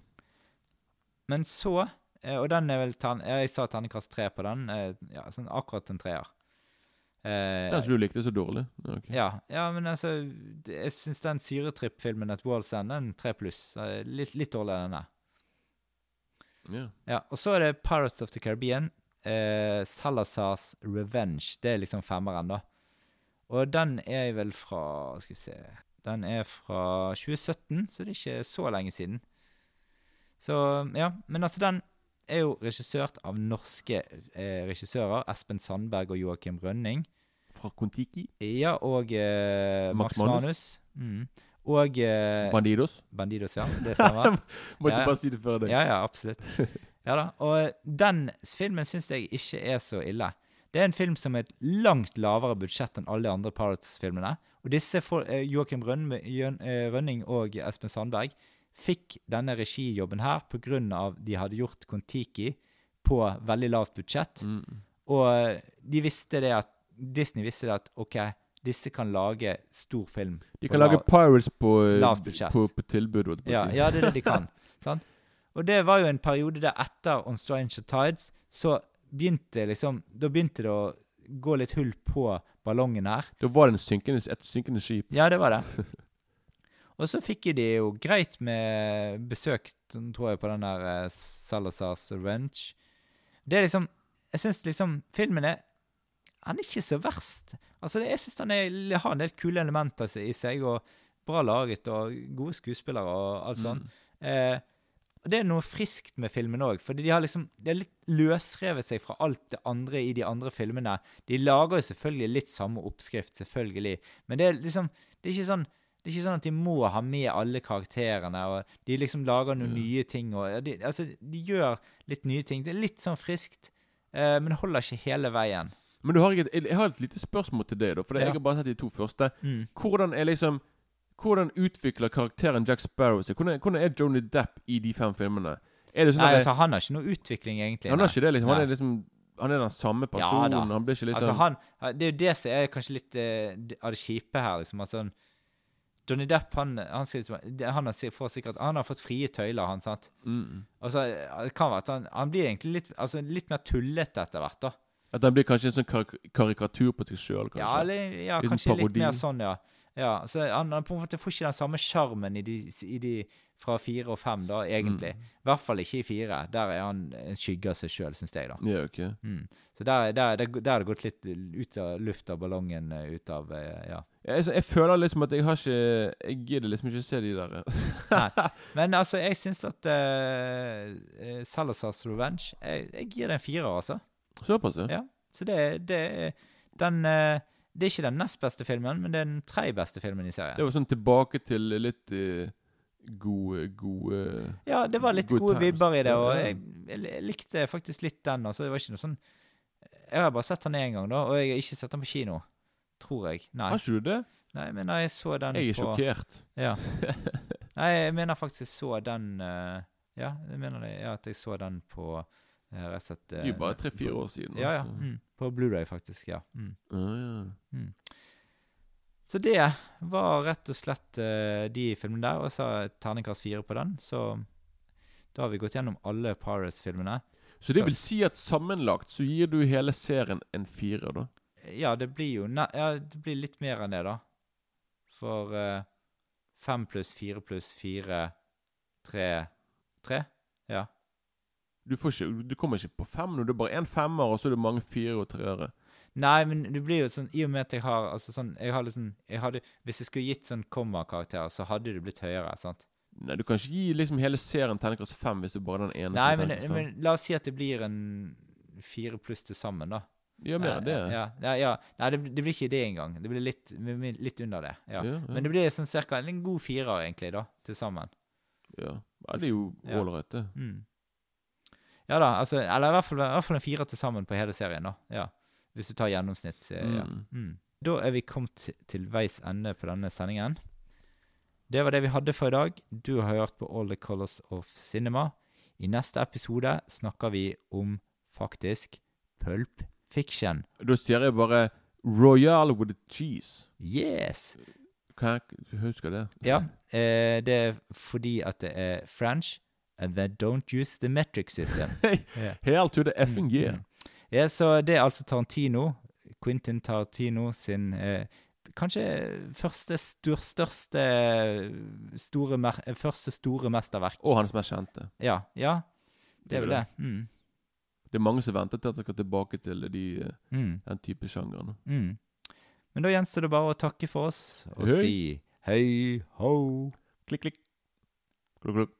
Men så, og den er vel tern, Jeg sa terningkast tre på den. eh, Ja, sånn akkurat en treer. Eh, Den som du likte så dårlig. Ja, ja, ja, men altså Jeg syns den syretripp-filmen at World's End er en tre pluss. Eh, Litt, litt dårligere enn den. Ja. Ja, og så er det Pirates of the Caribbean. Eh, Salazars Revenge. Det er liksom femmeren, da. Og den er vel fra Skal vi se Den er fra 2017, så det er ikke så lenge siden. Så ja, Men altså, den er jo regissert av norske eh, regissører. Espen Sandberg og Joakim Rønning. Fra Kon-Tiki. Ja, og eh, Max Max Manus. Manus. Mm. Og eh, Bandidos. Bandidos, ja. Det [LAUGHS] stemmer. Måtte Ja, bare si det før deg. Ja, ja, absolutt. Ja da. Og den filmen syns jeg ikke er så ille. Det er en film som er et langt lavere budsjett enn alle de andre Pirates-filmene. Og disse eh, Joakim eh, Rønning og Espen Sandberg fikk denne regijobben her pga. de hadde gjort Kon-Tiki på veldig lavt budsjett. Mm. Og eh, de visste det at Disney visste det at OK, disse kan lage stor film. De kan lage Pirates på, eh, på, på tilbud. på ja, ja, det er det de kan. [LAUGHS] sant? Og det var jo en periode der etter On Stranger Tides, så begynte liksom Da begynte det å gå litt hull på ballongen her. Da var det en synkende, et synkende skip. Ja, det var det. [LAUGHS] Og så fikk de jo greit med besøk, tror jeg, på den der uh, Salazar's Revenge. Det er liksom Jeg syns liksom filmen er Han er ikke så verst. Altså, jeg syns han er, har en del kule elementer i seg, og bra laget, og gode skuespillere og alt sånt. Eh, og det er noe friskt med filmen òg, fordi de har liksom De har litt løsrevet seg fra alt det andre i de andre filmene. De lager jo selvfølgelig litt samme oppskrift, selvfølgelig, men det er liksom Det er ikke sånn det er ikke sånn at de må ha med alle karakterene, og de liksom lager noen nye ting. og de, altså, de gjør litt nye ting. Det er litt sånn friskt, eh, men holder ikke hele veien. Men du har et, jeg har et lite spørsmål til deg, da. For Ja. jeg har bare sett de to første. Mm. Hvordan er liksom Hvordan utvikler karakteren Jack Sparrow seg? Hvordan, hvordan er Johnny Depp i de fem filmene? Det sånn Nei, altså, han har ikke noe utvikling, egentlig. Han har ikke det, liksom. Han er liksom Han er den samme personen. Ja, han blir ikke liksom Altså, han, det er jo det som er kanskje litt uh, av det kjipe her. liksom, at sånn, Johnny Depp han, han, han, får sikkert, han har fått frie tøyler, han, sant? mm, Altså, det kan være at han, han blir egentlig litt, altså, litt mer tullete etter hvert. da. At han blir kanskje en sånn kar karikatur på seg sjøl, kanskje. Ja, eller, ja Liten kanskje litt mer sånn, ja. ja så han, han på en måte får ikke den samme sjarmen i, de, i de fra fire og fem, da, egentlig. Mm. I hvert fall ikke i fire. Der er han en skygge av seg sjøl, syns jeg, da. Ja, ok. Mm. Så der, der, der, der har det gått litt ut av luft av ballongen, eh, ut av eh, Ja. Jeg, jeg føler liksom at jeg har ikke Jeg gidder liksom ikke å se de der [LAUGHS] Nei. Men altså, jeg syns at uh, Salazar's Revenge jeg, jeg gir det en firer, altså. Såpass, ja. Ja. Så det, det den eh, Det er ikke den nest beste filmen, men det er den tredje beste filmen i serien. Det var sånn tilbake til litt uh, gode Gode Ja, det var litt gode times. vibber i det, og jeg, jeg likte faktisk litt den. altså Det var ikke noe sånn Jeg har bare sett den én gang, da, og jeg har ikke sett den på kino. Tror jeg. Nei. Har ikke du det? Nei, men jeg så den Jeg er på sjokkert. Ja. [LAUGHS] Nei, jeg mener faktisk jeg så den uh, Ja, jeg mener det, ja, at jeg så den på uh, rett og slett Det er jo bare tre-fire år siden. Ja, ja. altså. Mm, på Blu-ray faktisk. Ja. Mm. Ah, ja. Mm. Så det var rett og slett de filmene der, og så terningkast fire på den. Så da har vi gått gjennom alle Pirates-filmene. Så det vil si at sammenlagt så gir du hele serien en fire, da? Ja, det blir jo ja, det blir litt mer enn det, da. For fem uh, pluss fire pluss fire tre Tre? Ja. Du, får ikke, du kommer ikke på fem nå. Det er bare én femmer, og så er det mange fire og treere. Nei, men det blir jo sånn I og med at jeg har altså sånn Jeg har liksom jeg hadde, Hvis jeg skulle gitt sånn komma-karakterer, så hadde det blitt høyere. sant? Nei, Du kan ikke gi liksom hele serien terningkast fem hvis det er den ene Nei, men, men la oss si at det blir en fire pluss til sammen, da. Ja, mer enn det. Ja, ja, ja. Nei, det, det blir ikke det engang. Det blir litt, litt under det. Men det blir sånn cirka en god firer, egentlig, da, til sammen. Ja. det er jo ålreit, det. Mm. Ja da, altså Eller i hvert fall, i hvert fall en firer til sammen på hele serien, da. Ja. Hvis du tar gjennomsnitt. eh, Ja. Mm. Mm. Da er vi kommet til veis ende på denne sendingen. Det var det vi hadde for i dag. Du har hørt på All the Colors of Cinema. I neste episode snakker vi om faktisk Pulp Fiction. Da sier jeg bare Royal with cheese. Yes! Kan jeg huske det? Ja, eh, det er fordi at det er French, and they don't use the metric system. [LAUGHS] Ja. Hell to the effing yeah. Mm. Ja, så det er altså Tarantino, Quentin Tarantino sin eh, kanskje første stor, største store mer, eh, første store mesterverk. Og hans mest kjente. Ja, ja. Det er vel det. det. Mm. Det er mange som venter til at jeg skal tilbake til de, Mm. den type sjangeren. Mm. Men da gjenstår det bare å takke for oss og Hei. si hei ho. Klikk, klikk. Klok, klukk.